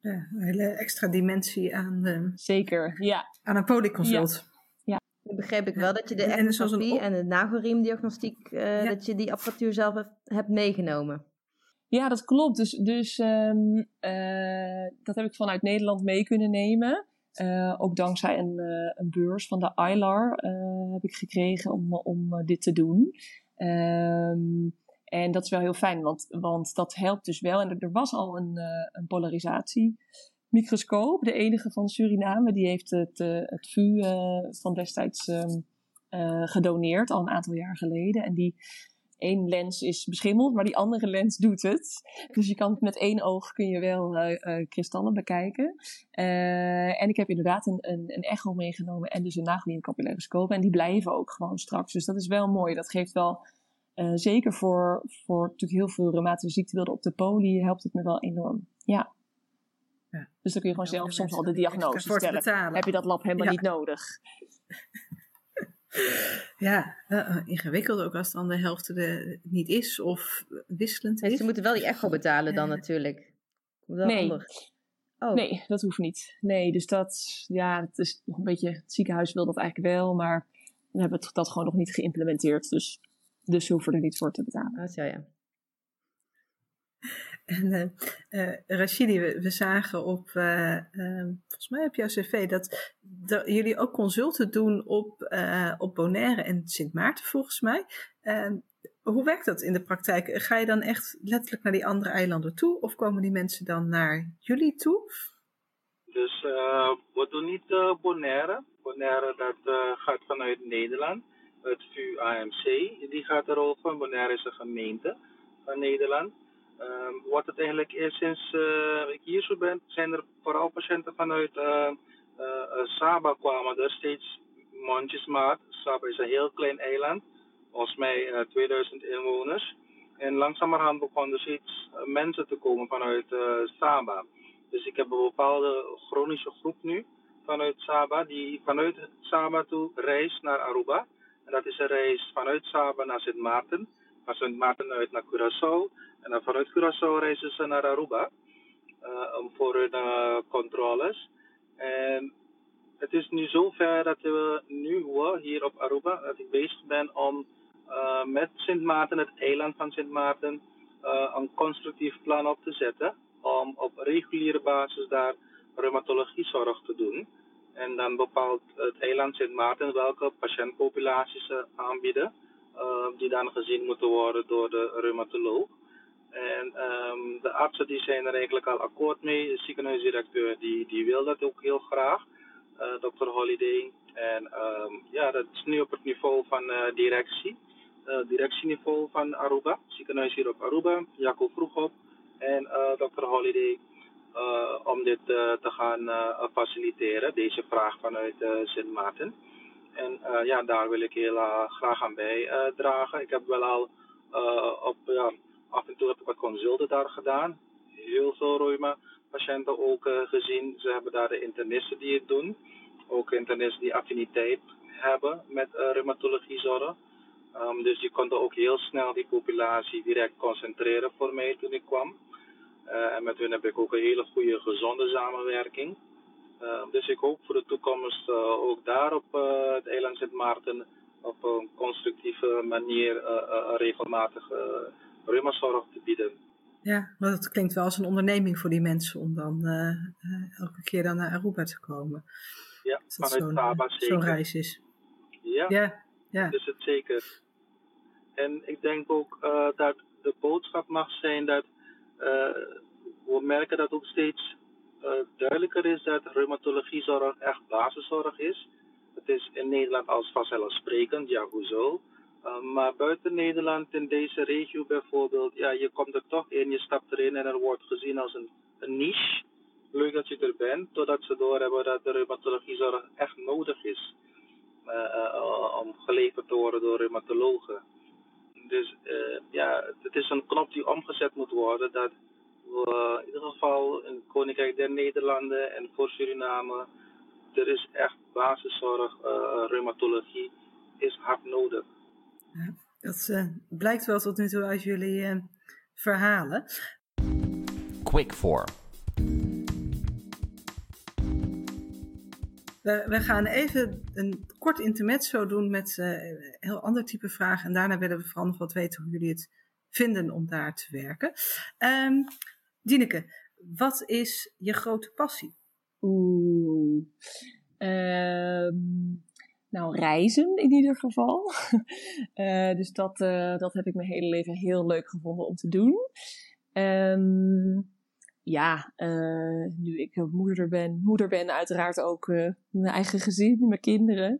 Ja, een hele extra dimensie aan, de, Zeker, ja. aan een polyconsult. Ja. ja. begreep ik wel dat je de endoscopie en, de nagelriemdiagnostiek, uh, dat je die apparatuur zelf hebt meegenomen. Ja, dat klopt. Dus, dus um, uh, dat heb ik vanuit Nederland mee kunnen nemen. Uh, ook dankzij een, een beurs van de ILAR heb ik gekregen om, om dit te doen. Um, en dat is wel heel fijn, want, want dat helpt dus wel. En er, was al een, uh, een polarisatiemicroscoop, de enige van Suriname. Die heeft het, uh, het VU uh, van destijds um, gedoneerd, al een aantal jaar geleden. En die één lens is beschimmeld, maar die andere lens doet het. Dus je kan met één oog kun je wel kristallen bekijken. en ik heb inderdaad een, een, een echo meegenomen en dus een nagelliencapillairoscoop. En die blijven ook gewoon straks. Dus dat is wel mooi. Dat geeft wel uh, zeker voor, voor natuurlijk heel veel reumatische ziektebeelden op de poli helpt het me wel enorm. Ja. ja. Dus dan kun je gewoon zelf soms al de diagnose stellen. Heb je dat lab helemaal niet nodig. [laughs] Ja, uh, ingewikkeld ook als dan de helft er niet is of wisselend is. ze moeten wel die echo betalen dan natuurlijk. nee. Oh. Nee, dat hoeft niet. Nee, dus dat, ja, het is nog een beetje, het ziekenhuis wil dat eigenlijk wel, maar we hebben dat gewoon nog niet geïmplementeerd. Dus, dus ze hoeven er niet voor te betalen. Ah, ja, ja. [laughs] En uh, uh, Rashidi, we, we, zagen op, uh, volgens mij op jouw cv, dat, dat, jullie ook consulten doen op, op Bonaire en Sint Maarten, volgens mij. Ehm, hoe werkt dat in de praktijk? Ga je dan echt letterlijk naar die andere eilanden toe of komen die mensen dan naar jullie toe? Dus we doen niet Bonaire. Bonaire dat gaat vanuit Nederland, het VU-AMC. Die gaat erover. Bonaire is een gemeente van Nederland. Ehm, wat het eigenlijk is, sinds uh, ik hier zo ben, zijn er vooral patiënten vanuit uh, Saba kwamen er steeds mondjesmaat. Saba is een heel klein eiland, volgens mij 2000 inwoners. En langzamerhand begonnen er steeds mensen te komen vanuit Saba. Dus ik heb een bepaalde chronische groep nu vanuit Saba, die vanuit Saba toe reist naar Aruba. En dat is een reis vanuit Saba naar Sint Maarten, van Sint Maarten uit naar Curaçao en dan vanuit Curaçao reizen ze naar Aruba uh, voor hun uh, controles. En het is nu zover dat we nu hier op Aruba, dat ik bezig ben om uh, met Sint Maarten, het eiland van Sint Maarten, een constructief plan op te zetten. Om op reguliere basis daar reumatologiezorg te doen. En dan bepaalt het eiland Sint Maarten welke patiëntpopulaties ze aanbieden. die dan gezien moeten worden door de reumatoloog. En um, de artsen die zijn er eigenlijk al akkoord mee. De ziekenhuisdirecteur die, die wil dat ook heel graag. Uh, eh, Dr. Holiday. En um, ja, dat is nu op het niveau van uh, directie. Directieniveau van Aruba. Ziekenhuis hier op Aruba. Jacob Vroegop. En Dr. Holiday. Om dit te gaan faciliteren. Deze vraag vanuit Sint Maarten. En ja, daar wil ik heel graag aan bijdragen. ik heb wel al op... ja, Af en toe heb ik wat consulten daar gedaan. Heel veel reuma-patiënten ook uh, gezien. Ze hebben daar de internisten die het doen. Ook internisten die affiniteit hebben met uh, reumatologiezorg. Um, dus die konden ook heel snel die populatie direct concentreren voor mij toen ik kwam. Uh, en met hun heb ik ook een hele goede, gezonde samenwerking. Uh, dus ik hoop voor de toekomst uh, ook daar op het eiland Sint Maarten op een constructieve manier regelmatig reumazorg te bieden. Ja, maar dat klinkt wel als een onderneming voor die mensen om dan uh, elke keer dan naar Aruba te komen. Ja, vanuit Saba zeker. Zo'n reis is. Ja, ja, ja. dat is het zeker. En ik denk ook uh, dat de boodschap mag zijn dat we merken dat ook steeds duidelijker is dat reumatologiezorg echt basiszorg is. Het is in Nederland als vanzelfsprekend, ja hoezo. Uh, maar buiten Nederland, in deze regio bijvoorbeeld, ja, je komt er toch in, je stapt erin en er wordt gezien als een, een niche. Leuk dat je er bent, totdat ze doorhebben dat de reumatologiezorg echt nodig is om geleverd te worden door reumatologen. Dus ja, het is een knop die omgezet moet worden dat we in ieder geval in het Koninkrijk der Nederlanden en voor Suriname, er is echt basiszorg, reumatologie is hard nodig. Dat uh, blijkt wel tot nu toe uit jullie uh, verhalen. Quick for. We, we, gaan even een kort intermezzo doen met een heel ander type vragen. En daarna willen we vooral nog wat weten hoe jullie het vinden om daar te werken. Um, Dieneke, wat is je grote passie? Oeh. Um, nou, reizen in ieder geval. uh, [laughs] dus dat, uh, dat heb ik mijn hele leven heel leuk gevonden om te doen. Um, ja, uh, nu ik moeder ben, moeder ben uiteraard ook mijn eigen gezin, [laughs] mijn kinderen.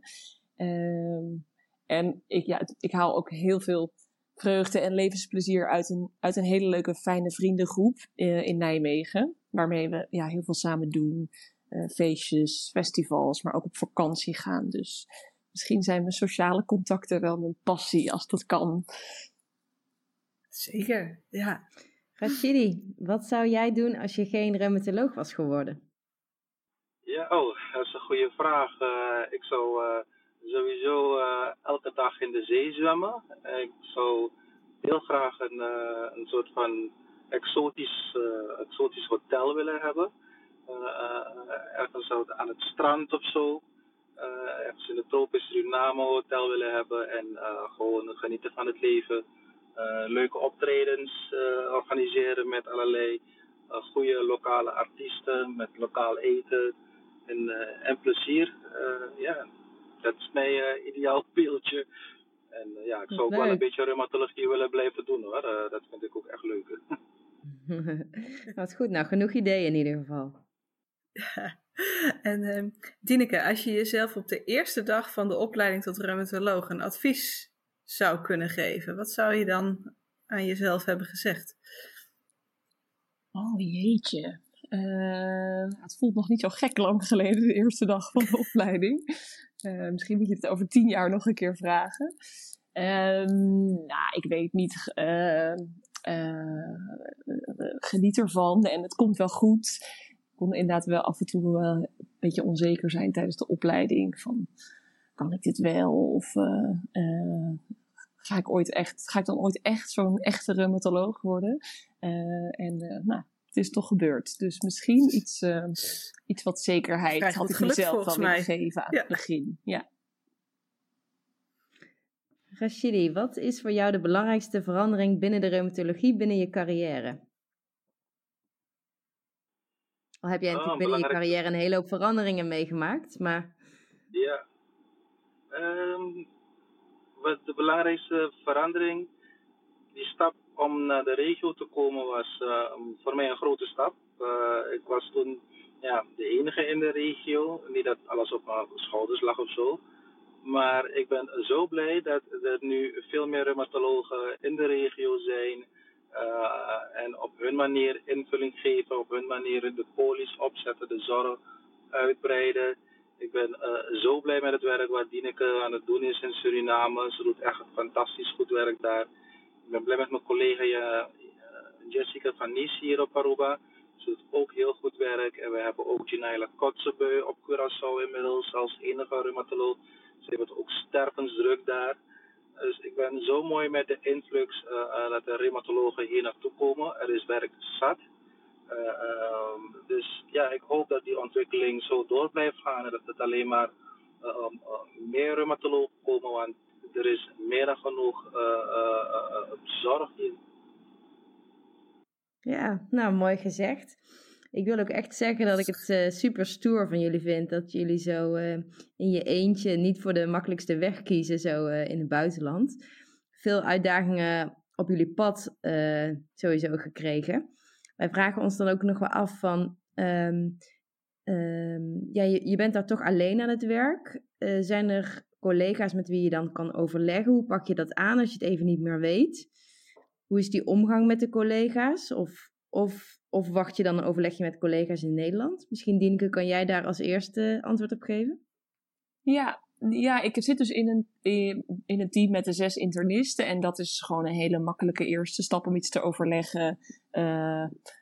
Um, en ik, ja, ik haal ook heel veel vreugde en levensplezier uit een, uit een hele leuke, fijne vriendengroep in Nijmegen. Waarmee we ja, heel veel samen doen. Feestjes, festivals, maar ook op vakantie gaan. Dus misschien zijn mijn sociale contacten wel mijn passie, als dat kan. Zeker, ja. Rashidi, wat zou jij doen als je geen reumatoloog was geworden? Ja, oh, dat is een goede vraag. Uh, ik zou uh, sowieso elke dag in de zee zwemmen. Ik zou heel graag een, een soort van exotisch, exotisch hotel willen hebben. ergens aan het strand of zo. ergens in de tropische Suriname hotel willen hebben en gewoon genieten van het leven. Leuke optredens organiseren met allerlei goede lokale artiesten met lokaal eten en, en plezier. ja, dat is mijn ideaal [laughs] beeldje. En ja, ik zou ook wel een beetje reumatologie willen blijven doen hoor. dat vind ik ook echt leuk. [laughs] [laughs] Wat goed, nou genoeg ideeën in ieder geval. En uh, Dineke, als je jezelf op de eerste dag van de opleiding tot reumatoloog een advies zou kunnen geven, wat zou je dan aan jezelf hebben gezegd? Oh jeetje. Uh, het voelt nog niet zo gek lang geleden, de eerste dag van de opleiding. Uh, misschien moet je het over tien jaar nog een keer vragen. Uh, nou, ik weet niet. Uh, geniet ervan en het komt wel goed. Ik kon inderdaad wel af en toe een beetje onzeker zijn tijdens de opleiding. Van, kan ik dit wel? Of ga ik, ooit echt, ga ik dan ooit echt zo'n echte reumatoloog worden? en nou, het is toch gebeurd. Dus misschien iets, iets wat zekerheid had ik mezelf dan willen geven aan het begin. Ja. Rashidi, wat is voor jou de belangrijkste verandering binnen de reumatologie binnen je carrière? Al heb jij natuurlijk oh, binnen je carrière een hele hoop veranderingen meegemaakt, maar... Ja. Um, wat de belangrijkste verandering, die stap om naar de regio te komen was uh, voor mij een grote stap. Uh, ik was toen ja, de enige in de regio, niet dat alles op mijn schouders lag of zo. Maar ik ben zo blij dat er nu veel meer reumatologen in de regio zijn. Uh, en op hun manier invulling geven, op hun manier de polies opzetten, de zorg uitbreiden. Ik ben uh, zo blij met het werk wat Dieneke aan het doen is in Suriname. Ze doet echt fantastisch goed werk daar. Ik ben blij met mijn collega uh, Jessica van Nies hier op Aruba. Ze doet ook heel goed werk. En we hebben ook Ginaila Kotzebue op Curaçao inmiddels als enige reumatoloog. Ze het ook stervensdruk daar. Dus ik ben zo mooi met de influx dat de reumatologen hier naartoe komen. Er is werk zat. Uh, um, dus ja, ik hoop dat die ontwikkeling zo door blijft gaan en dat het alleen maar um, meer reumatologen komen, want er is meer dan genoeg zorg in. Ja, nou mooi gezegd ik wil ook echt zeggen dat ik het super stoer van jullie vind. Dat jullie zo in je eentje niet voor de makkelijkste weg kiezen, zo in het buitenland. Veel uitdagingen op jullie pad sowieso gekregen. Wij vragen ons dan ook nog wel af van. Um, um, ja, je, bent daar toch alleen aan het werk. zijn er collega's met wie je dan kan overleggen? Hoe pak je dat aan als je het even niet meer weet? Hoe is die omgang met de collega's? Of, of of wacht je dan een overlegje met collega's in Nederland? Misschien, Dienke, kan jij daar als eerste antwoord op geven? Ja, ja, ik zit dus in een, in een team met de zes internisten. En dat is gewoon een hele makkelijke eerste stap om iets te overleggen. Uh,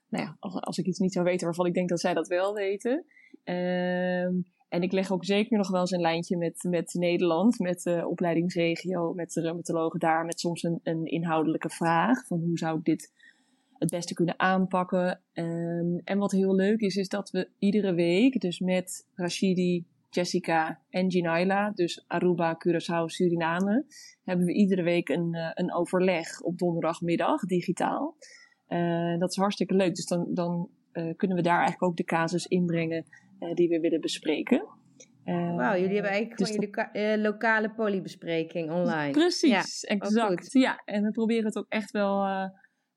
nou ja, als, als, ik iets niet zou weten waarvan ik denk dat zij dat wel weten. Uh, en ik leg ook zeker nog wel eens een lijntje met, met Nederland, met de opleidingsregio, met de reumatologen daar, met soms een, een inhoudelijke vraag van hoe zou ik dit het beste kunnen aanpakken. Um, en wat heel leuk is, is dat we iedere week, dus met Rashidi, Jessica en Ginaila, dus Aruba, Curaçao, Suriname, hebben we iedere week een, uh, een overleg op donderdagmiddag, digitaal. Uh, dat is hartstikke leuk. Dus dan, dan uh, kunnen we daar eigenlijk ook de casus inbrengen die we willen bespreken. Wauw, jullie hebben eigenlijk dus gewoon jullie lokale polybespreking online. Precies, ja, exact. Ja, en we proberen het ook echt wel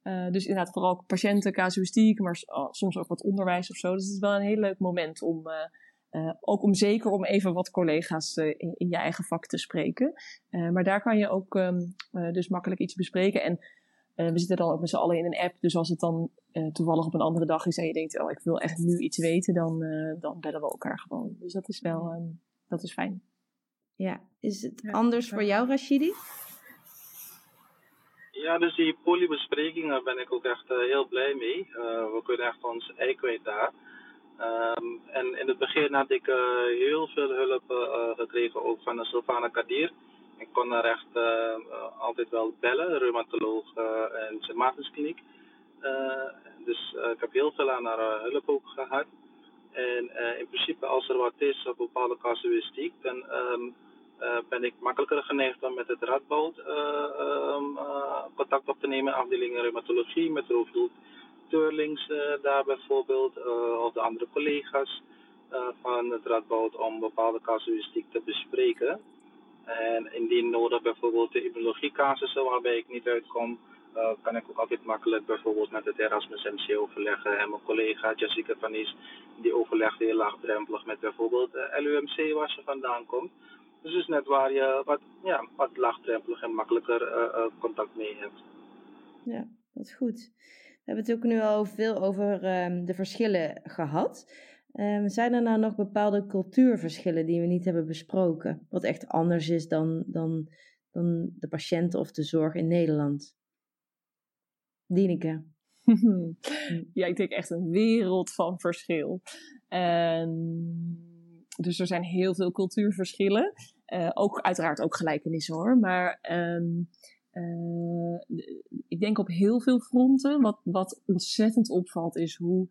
uh, dus inderdaad vooral patiënten, casuïstiek, maar oh, soms ook wat onderwijs of zo. Dus het is wel een heel leuk moment om, uh, uh, ook om zeker om even wat collega's in, in, je eigen vak te spreken. maar daar kan je ook um, dus makkelijk iets bespreken. En we zitten dan ook met z'n allen in een app. Dus als het dan toevallig op een andere dag is en je denkt, oh ik wil echt nu iets weten, dan, dan bellen we elkaar gewoon. Dus dat is wel, um, dat is fijn. Ja, is het anders voor jou, Rashidi? Ja, dus die polybesprekingen ben ik ook echt uh, heel blij mee. Uh, we kunnen echt ons ei kwijt daar. Ehm, en in het begin had ik heel veel hulp gekregen ook van Sylvana Kadir. Ik kon haar echt altijd wel bellen, reumatoloog en Sematisch kliniek. dus ik heb heel veel aan haar hulp ook gehad. En in principe als er wat is op bepaalde casuïstiek, dan uh, ben ik makkelijker geneigd om met het Radboud uh, contact op te nemen. Afdeling reumatologie met Roofdoel Turlings daar bijvoorbeeld. of de andere collega's van het Radboud om bepaalde casuïstiek te bespreken. En indien nodig bijvoorbeeld de immunologiecasussen waarbij ik niet uitkom, kan ik ook altijd makkelijk bijvoorbeeld met het Erasmus MC overleggen. En mijn collega Jessica van Nies, die overlegt heel laagdrempelig met bijvoorbeeld de LUMC waar ze vandaan komt. Dus is net waar je wat, ja, wat laagdrempelig en makkelijker contact mee hebt. Ja, dat is goed. We hebben het ook nu al veel over um, de verschillen gehad. Um, zijn er nou nog bepaalde cultuurverschillen die we niet hebben besproken? Wat echt anders is dan, dan, dan de patiënten of de zorg in Nederland? Dieneke. [laughs] ja, ik denk echt een wereld van verschil. Dus er zijn heel veel cultuurverschillen. Uh, ook uiteraard ook gelijkenissen hoor. Maar um, uh, ik denk op heel veel fronten. Wat, wat ontzettend opvalt is hoe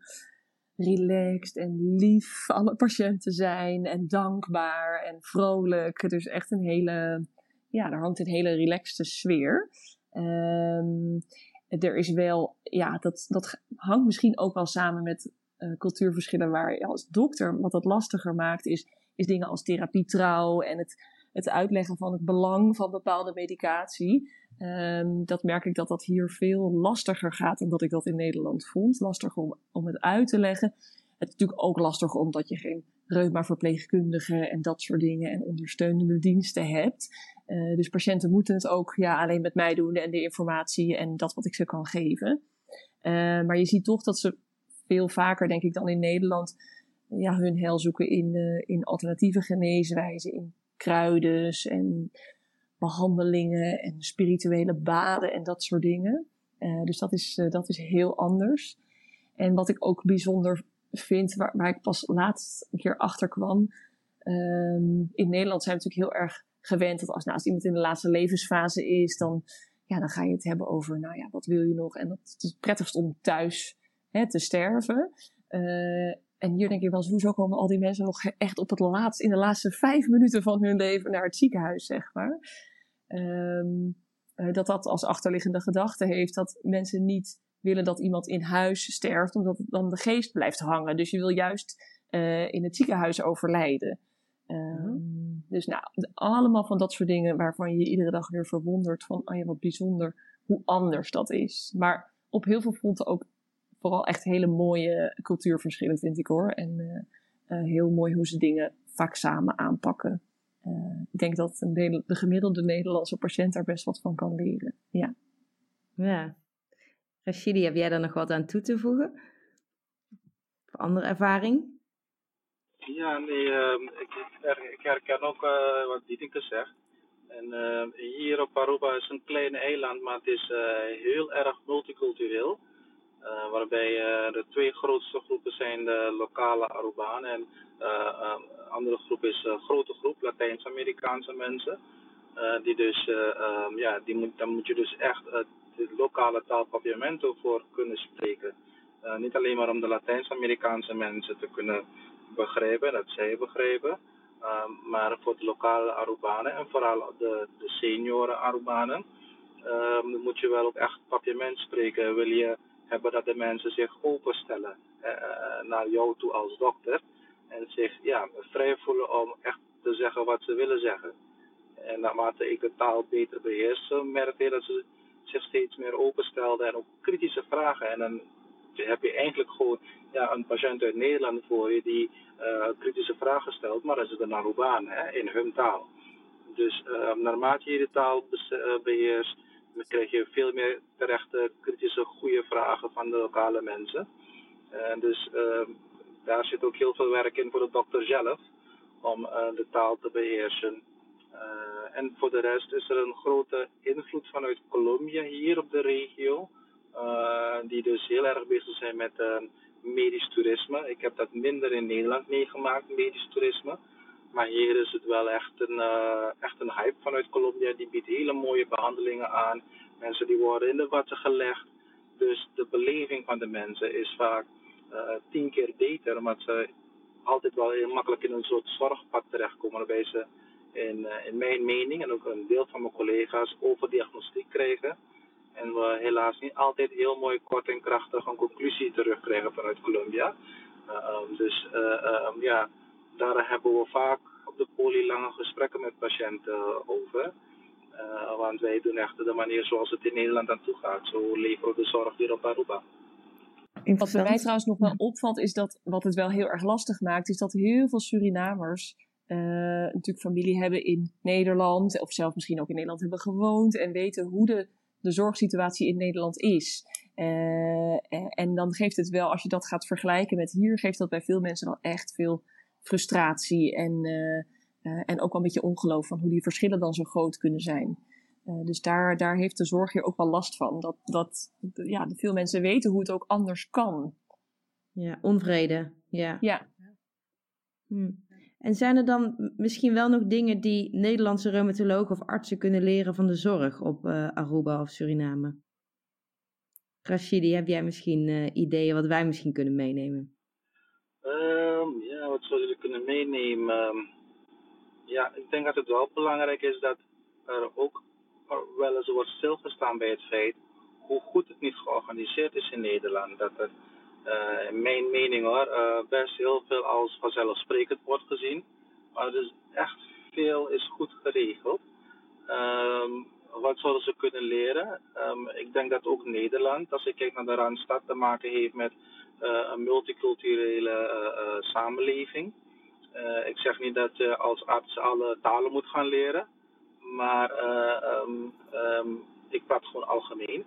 relaxed en lief alle patiënten zijn. En dankbaar en vrolijk. Dus echt een hele, ja, daar hangt een hele relaxte sfeer. Um, er is wel, ja, dat, dat hangt misschien ook wel samen met uh, cultuurverschillen waar je als dokter wat dat lastiger maakt, is, is dingen als therapietrouw en het, het uitleggen van het belang van bepaalde medicatie. Um, dat merk ik dat dat hier veel lastiger gaat dan dat ik dat in Nederland vond. Lastiger om, om het uit te leggen. Het is natuurlijk ook lastig omdat je geen reuma-verpleegkundigen en dat soort dingen en ondersteunende diensten hebt. Uh, dus patiënten moeten het ook ja, alleen met mij doen en de informatie en dat wat ik ze kan geven. Uh, maar je ziet toch dat ze veel vaker, denk ik, dan in Nederland, ja, hun heil zoeken in, uh, in alternatieve geneeswijzen, in kruiden en behandelingen en spirituele baden en dat soort dingen. dus dat is, dat is heel anders. En wat ik ook bijzonder vind, waar, waar ik pas laatst een keer achter kwam. Um, in Nederland zijn we natuurlijk heel erg gewend dat als, nou, iemand in de laatste levensfase is, dan, ja, dan ga je het hebben over, nou ja, wat wil je nog? En dat het is het prettigst om thuis hè, te sterven. Uh, en hier denk je wel eens, hoezo komen al die mensen nog echt op het laatst, in de laatste vijf minuten van hun leven naar het ziekenhuis, zeg maar. Um, uh, dat dat als achterliggende gedachte heeft dat mensen niet willen dat iemand in huis sterft, omdat dan de geest blijft hangen. Dus je wil juist uh, in het ziekenhuis overlijden. Um, Dus nou, allemaal van dat soort dingen waarvan je je iedere dag weer verwondert van, oh ja, wat bijzonder hoe anders dat is. Maar op heel veel fronten ook vooral echt hele mooie cultuurverschillen, vind ik hoor. En uh, uh, heel mooi hoe ze dingen vaak samen aanpakken. Uh, ik denk dat een de, de gemiddelde Nederlandse patiënt daar best wat van kan leren. Ja. Ja, Rashidi, heb jij daar nog wat aan toe te voegen? Of andere ervaring? Ja, nee, uh, ik, ik, herken ook uh, wat Dietinke zegt. En uh, hier op Aruba is een klein eiland, maar het is eh, heel erg multicultureel. Waarbij de twee grootste groepen zijn de lokale Arubanen en een andere groep is een grote groep Latijns-Amerikaanse mensen. die dus, um, ja, die moet, dan moet je dus echt de lokale taal Papiamento voor kunnen spreken. Niet alleen maar om de Latijns-Amerikaanse mensen te kunnen begrijpen, dat zij begrijpen, uh, maar voor de lokale Arubanen en vooral de, de senioren Arubanen uh, moet je wel ook echt Papiament spreken. Wil je hebben dat de mensen zich openstellen eh, naar jou toe als dokter en zich ja, vrij voelen om echt te zeggen wat ze willen zeggen. En naarmate ik de taal beter beheers, merk je dat ze zich steeds meer openstelden en ook kritische vragen. En dan heb je eigenlijk gewoon ja, een patiënt uit Nederland voor je die kritische vragen stelt, maar dat is de Narubaan hè, in hun taal. Dus naarmate je de taal eh, beheerst, krijg je veel meer terechte, kritische, goede vragen van de lokale mensen. En dus uh, daar zit ook heel veel werk in voor de dokter zelf om de taal te beheersen. En voor de rest is er een grote invloed vanuit Colombia hier op de regio. die dus heel erg bezig zijn met medisch toerisme. Ik heb dat minder in Nederland meegemaakt, medisch toerisme. Maar hier is het wel echt een, echt een hype vanuit Colombia. Die biedt hele mooie behandelingen aan. Mensen die worden in de watten gelegd. Dus de beleving van de mensen is vaak tien keer beter, omdat ze altijd wel heel makkelijk in een soort zorgpad terechtkomen. Waarbij ze in, uh, in mijn mening en ook een deel van mijn collega's overdiagnostiek krijgen. En we helaas niet altijd heel mooi kort en krachtig een conclusie terugkrijgen vanuit Colombia. Uh, dus uh, ja, daar hebben we vaak op de poli lange gesprekken met patiënten over. want wij doen echt de manier zoals het in Nederland aan toe gaat. Zo leveren we de zorg hier op Aruba. Wat bij mij trouwens nog wel opvalt, is dat wat het wel heel erg lastig maakt, is dat heel veel Surinamers uh, natuurlijk familie hebben in Nederland, of zelf misschien ook in Nederland hebben gewoond en weten hoe de, de zorgsituatie in Nederland is. Uh, en dan geeft het wel, als je dat gaat vergelijken met hier, geeft dat bij veel mensen wel echt veel frustratie en, uh, en ook wel een beetje ongeloof van hoe die verschillen dan zo groot kunnen zijn. Uh, dus daar, daar heeft de zorg hier ook wel last van. Dat, dat ja, veel mensen weten hoe het ook anders kan. Ja, onvrede. Ja. ja. Hm. En zijn er dan misschien wel nog dingen die Nederlandse reumatologen of artsen kunnen leren van de zorg op uh, Aruba of Suriname? Rashidi, heb jij misschien uh, ideeën wat wij misschien kunnen meenemen? Um, ja, wat zouden we kunnen meenemen? Ja, ik denk dat het wel belangrijk is dat er ook wel eens wordt stilgestaan bij het feit hoe goed het niet georganiseerd is in Nederland. Dat er, uh, in mijn mening hoor, uh, best heel veel als vanzelfsprekend wordt gezien. Maar dus echt veel is goed geregeld. Um, wat zouden ze kunnen leren? Ik denk dat ook Nederland, als ik kijk naar de Randstad, te maken heeft met een multiculturele samenleving. ik zeg niet dat je als arts alle talen moet gaan leren. Maar um, um, ik praat gewoon algemeen.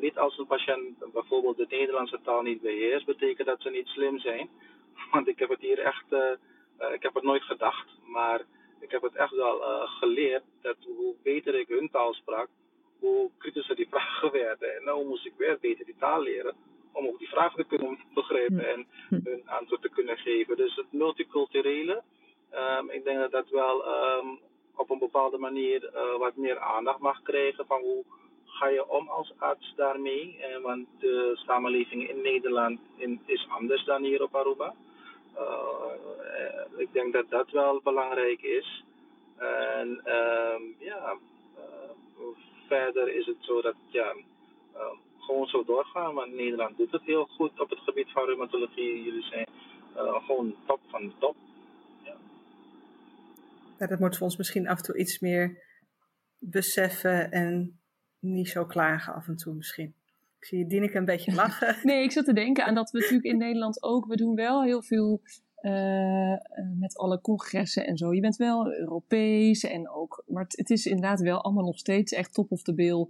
Niet als een patiënt bijvoorbeeld de Nederlandse taal niet beheerst, betekent dat ze niet slim zijn. [laughs] Want ik heb het hier echt, ik heb het nooit gedacht, maar ik heb het echt wel geleerd dat hoe beter ik hun taal sprak, hoe kritischer die vragen [laughs] werden. En nou moest ik weer beter die taal leren om ook die vragen te kunnen begrijpen en hun antwoord te kunnen geven. Dus het multiculturele, um, ik denk dat dat wel um, op een bepaalde manier uh, wat meer aandacht mag krijgen van hoe ga je om als arts daarmee. Uh, want de samenleving in Nederland in, is anders dan hier op Aruba. Uh, ik denk dat dat wel belangrijk is. En ja, verder is het zo dat ja, gewoon zo doorgaan. Want Nederland doet het heel goed op het gebied van reumatologie. Jullie zijn gewoon top van de top ja, dat moeten we ons misschien af en toe iets meer beseffen en niet zo klagen af en toe misschien. Ik zie Dineke een beetje lachen. [laughs] nee, ik zat te denken aan dat we natuurlijk in Nederland ook, we doen wel heel veel uh, met alle congressen en zo. Je bent wel Europees en ook, maar het, het, is inderdaad wel allemaal nog steeds echt top of the bill.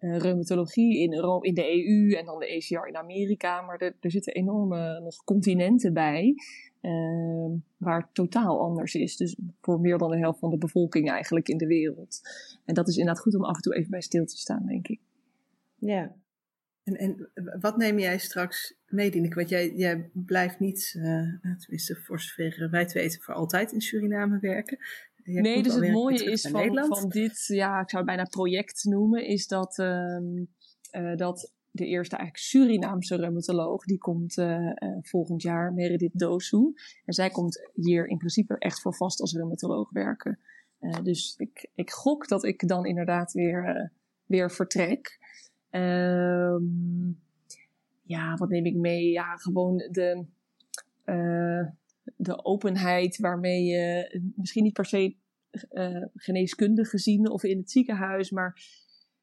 Uh, reumatologie in, in de EU en dan de ACR in Amerika. Maar er, er zitten enorme nog continenten bij. Uh, waar het totaal anders is. Dus voor meer dan de helft van de bevolking eigenlijk in de wereld. En dat is inderdaad goed om af en toe even bij stil te staan, denk ik. Ja. En, en wat neem jij straks mee, Dienek? Want jij, jij blijft niet, uh, tenminste voor zover wij het weten, voor altijd in Suriname werken. Nee, dus het mooie is van, van, dit, ja, ik zou het bijna project noemen, is dat, um, uh, dat de eerste eigenlijk Surinaamse reumatoloog. Die komt uh, uh, volgend jaar, Meredith Dosu. En zij komt hier in principe echt voor vast als reumatoloog werken. Dus ik, ik gok dat ik dan inderdaad weer, weer vertrek. Um, ja, wat neem ik mee? Ja, gewoon de, de openheid waarmee je misschien niet per se geneeskundig gezien of in het ziekenhuis, maar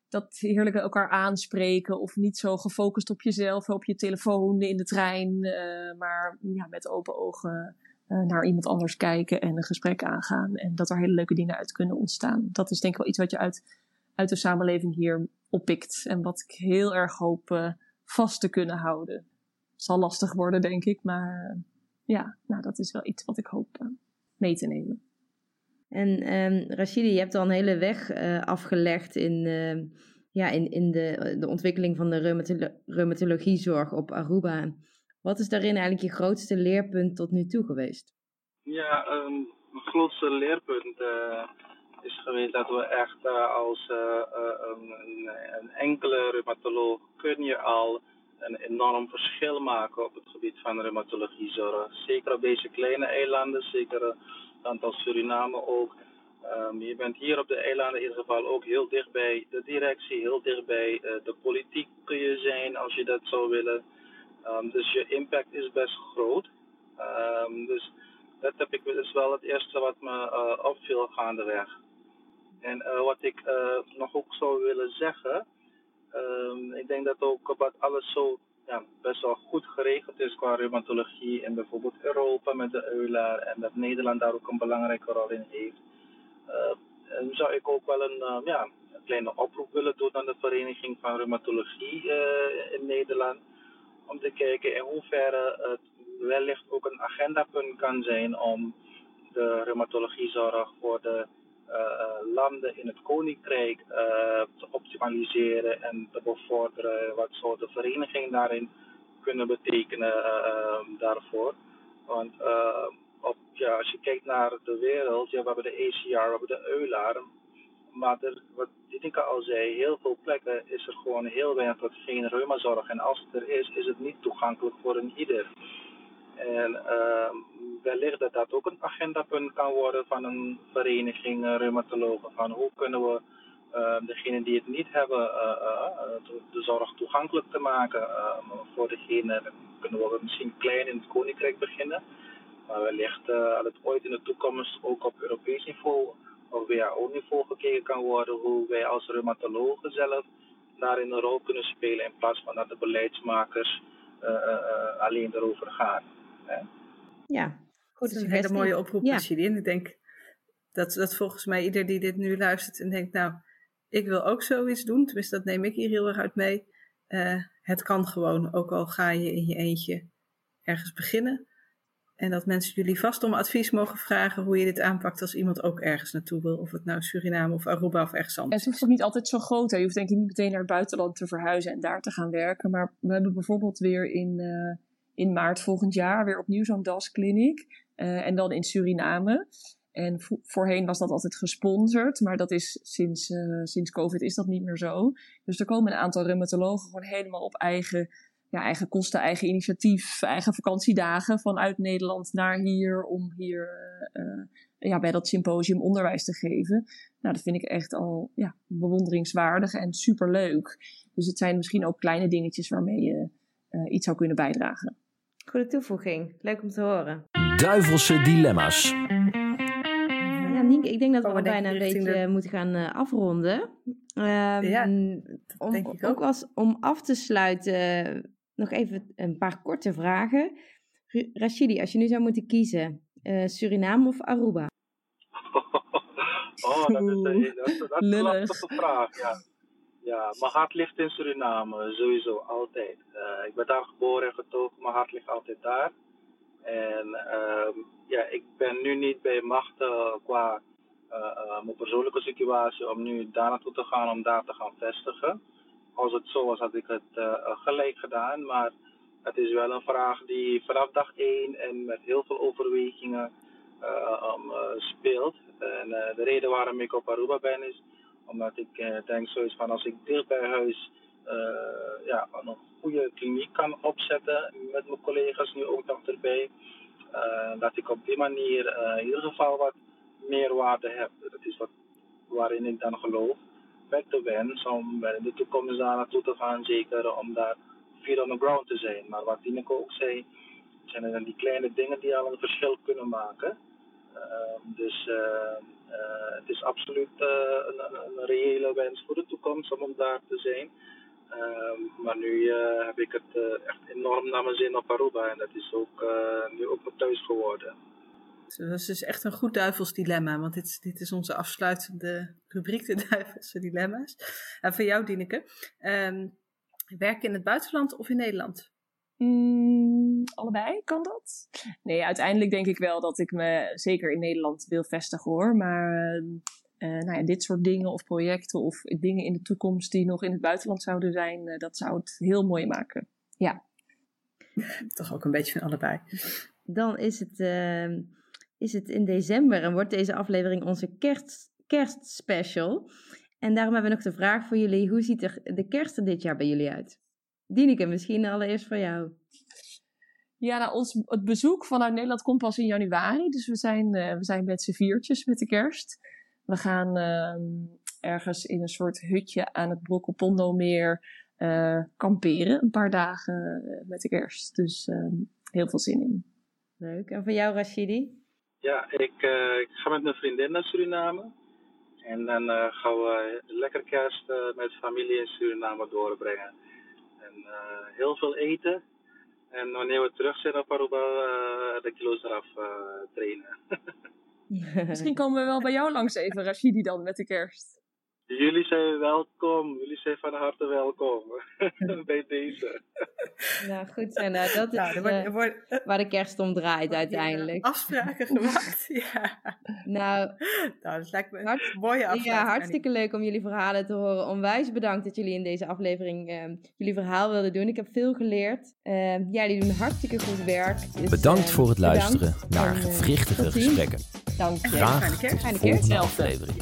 dat heerlijke elkaar aanspreken of niet zo gefocust op jezelf, op je telefoon, in de trein, uh, maar ja, met open ogen uh, naar iemand anders kijken en een gesprek aangaan. En dat er hele leuke dingen uit kunnen ontstaan. Dat is denk ik wel iets wat je uit, uit de samenleving hier oppikt en wat ik heel erg hoop uh, vast te kunnen houden. Zal lastig worden, denk ik, maar ja, nou, dat is wel iets wat ik hoop mee te nemen. En um, Rashidi, je hebt al een hele weg uh, afgelegd in, uh, ja, in, in de, de ontwikkeling van de reumatolo reumatologiezorg op Aruba. Wat is daarin eigenlijk je grootste leerpunt tot nu toe geweest? Ja, um, mijn grootste leerpunt uh, is geweest dat we echt uh, als een, een, enkele reumatoloog kun je al een enorm verschil maken op het gebied van reumatologiezorg. Zeker op deze kleine eilanden, zeker een aantal Suriname ook. Um, je bent hier op de eilanden in ieder geval ook heel dicht bij de directie, heel dicht bij uh, de politiek kun je zijn als je dat zou willen. Um, dus je impact is best groot. Um, dus dat heb ik, is wel het eerste wat me uh, opviel gaandeweg. En uh, wat ik nog ook zou willen zeggen, ik denk dat ook wat alles zo ja, best wel goed geregeld is qua reumatologie in bijvoorbeeld Europa met de EULAR en dat Nederland daar ook een belangrijke rol in heeft. Uh, zou ik ook wel een, uh, ja, een kleine oproep willen doen aan de Vereniging van Reumatologie uh, in Nederland. Om te kijken in hoeverre het wellicht ook een agendapunt kan zijn om de reumatologiezorg voor de landen in het Koninkrijk te optimaliseren en te bevorderen. Wat zou de daarin kunnen betekenen daarvoor? Want ja, als je kijkt naar de wereld, ja, we hebben de ACR, we hebben de EULAR. Maar er, wat Dietinka al zei, heel veel plekken is er gewoon heel weinig geen reumazorg. En als het er is, is het niet toegankelijk voor een ieder. En uh, wellicht dat dat ook een agendapunt kan worden van een vereniging reumatologen. Van hoe kunnen we uh, degenen die het niet hebben, uh, de zorg toegankelijk te maken voor degenen. kunnen we misschien klein in het koninkrijk beginnen. Maar wellicht uh, het ooit in de toekomst ook op Europees niveau of WHO-niveau gekeken kan worden hoe wij als reumatologen zelf daarin een rol kunnen spelen in plaats van dat de beleidsmakers alleen erover gaan. Ja, goed. Dat is een hele mooie oproep, ja. Ik denk dat, dat volgens mij ieder die dit nu luistert en denkt, nou, ik wil ook zoiets doen, tenminste dat neem ik hier heel erg uit mee. het kan gewoon, ook al ga je in je eentje ergens beginnen. En dat mensen jullie vast om advies mogen vragen hoe je dit aanpakt als iemand ook ergens naartoe wil. Of het nou Suriname of Aruba of ergens anders. En het hoeft ook niet altijd zo groot. Hè? Je hoeft denk ik niet meteen naar het buitenland te verhuizen en daar te gaan werken. Maar we hebben bijvoorbeeld weer in, uh, in maart volgend jaar weer opnieuw zo'n DAS-kliniek. Uh, en dan in Suriname. En vo voorheen was dat altijd gesponsord, maar dat is sinds, uh, sinds COVID is dat niet meer zo. Dus er komen een aantal reumatologen gewoon helemaal op eigen ja, eigen kosten, eigen initiatief, eigen vakantiedagen vanuit Nederland naar hier om hier uh, ja, bij dat symposium onderwijs te geven. Nou, dat vind ik echt al ja, bewonderingswaardig en superleuk. Dus het zijn misschien ook kleine dingetjes waarmee je iets zou kunnen bijdragen. Goede toevoeging. Leuk om te horen. Duivelse dilemma's. Ja, Nienke, ik denk dat we oh, bijna een beetje de... moeten gaan uh, afronden. Um, ja, om, denk ik ook. ook als, om af te sluiten nog even een paar korte vragen. Rashidi, als je nu zou moeten kiezen, uh, Suriname of Aruba? [laughs] oh, dat is, een, dat is, dat is een lastige vraag, ja. Ja, mijn hart ligt in Suriname, sowieso, altijd. Uh, ik ben daar geboren en getogen, mijn hart ligt altijd daar. En uh, ja, ik ben nu niet bij macht uh, qua mijn persoonlijke situatie om nu daar naartoe te gaan, om daar te gaan vestigen als het zo was, had ik het gelijk gedaan. Maar het is wel een vraag die vanaf dag 1 en met heel veel overwegingen um, speelt. En de reden waarom ik op Aruba ben is omdat ik denk zoiets van als ik dicht bij huis ja, een goede kliniek kan opzetten met mijn collega's nu ook nog erbij. dat ik op die manier in ieder geval wat meer waarde heb. Dat is wat waarin ik dan geloof met de wens om in de toekomst daar naartoe te gaan, zeker om daar feet on the ground te zijn. Maar wat Tineke ook zei, zijn er dan die kleine dingen die al een verschil kunnen maken. Uh, dus uh, uh, het is absoluut eh, een, een, reële wens voor de toekomst om daar te zijn. Ehm, maar nu eh, heb ik het echt enorm naar mijn zin op Aruba en dat is ook nu ook mijn thuis geworden. Dat is dus echt een goed duivels dilemma, want dit, dit is onze afsluitende rubriek, de [laughs] duivelse dilemma's. En voor jou, Dieneke, um, werken in het buitenland of in Nederland? Mm, allebei, kan dat? Nee, uiteindelijk denk ik wel dat ik me zeker in Nederland wil vestigen hoor. Maar ehm, nou ja, dit soort dingen of projecten of dingen in de toekomst die nog in het buitenland zouden zijn, dat zou het heel mooi maken. Ja. [laughs] Toch ook een beetje van allebei. Dan is het, ehm, is het in december en wordt deze aflevering onze kerst, kerstspecial. En daarom hebben we nog de vraag voor jullie: hoe ziet er de kerst er dit jaar bij jullie uit? Dieneke, misschien allereerst voor jou. Ja, nou, ons, het bezoek vanuit Nederland komt pas in januari. Dus we zijn, uh, we zijn met z'n viertjes met de kerst. We gaan uh, ergens in een soort hutje aan het Brokkelpondo-meer uh, kamperen. Een paar dagen eh, met de kerst. Dus ehm, heel veel zin in. Leuk. En voor jou, Rashidi? Ja, ik, ik ga met mijn vriendin naar Suriname. En dan gaan we lekker kerst met familie in Suriname doorbrengen. En heel veel eten. En wanneer we terug zijn op Aruba, uh, de kilo's eraf uh, trainen. [laughs] Misschien komen we wel bij jou langs even, Rashidi, dan met de kerst. Jullie zijn welkom. Jullie zijn van harte welkom [laughs] bij deze. [laughs] Nou, goed. En dat is nou, wordt, wordt, waar de kerst om draait uiteindelijk. afspraken [laughs] gemaakt, ja. Nou, nou dat lijkt me een hart, mooie afspraak. Ja, hartstikke leuk om jullie verhalen te horen. Onwijs bedankt dat jullie in deze aflevering uh, jullie verhaal wilden doen. Ik heb veel geleerd. Uh, ja, jullie doen hartstikke goed werk. Dus, bedankt voor het luisteren bedankt. naar gewrichtige gesprekken. Dank je. Graag Fijne kerst. Fijne kerst. Volgende aflevering.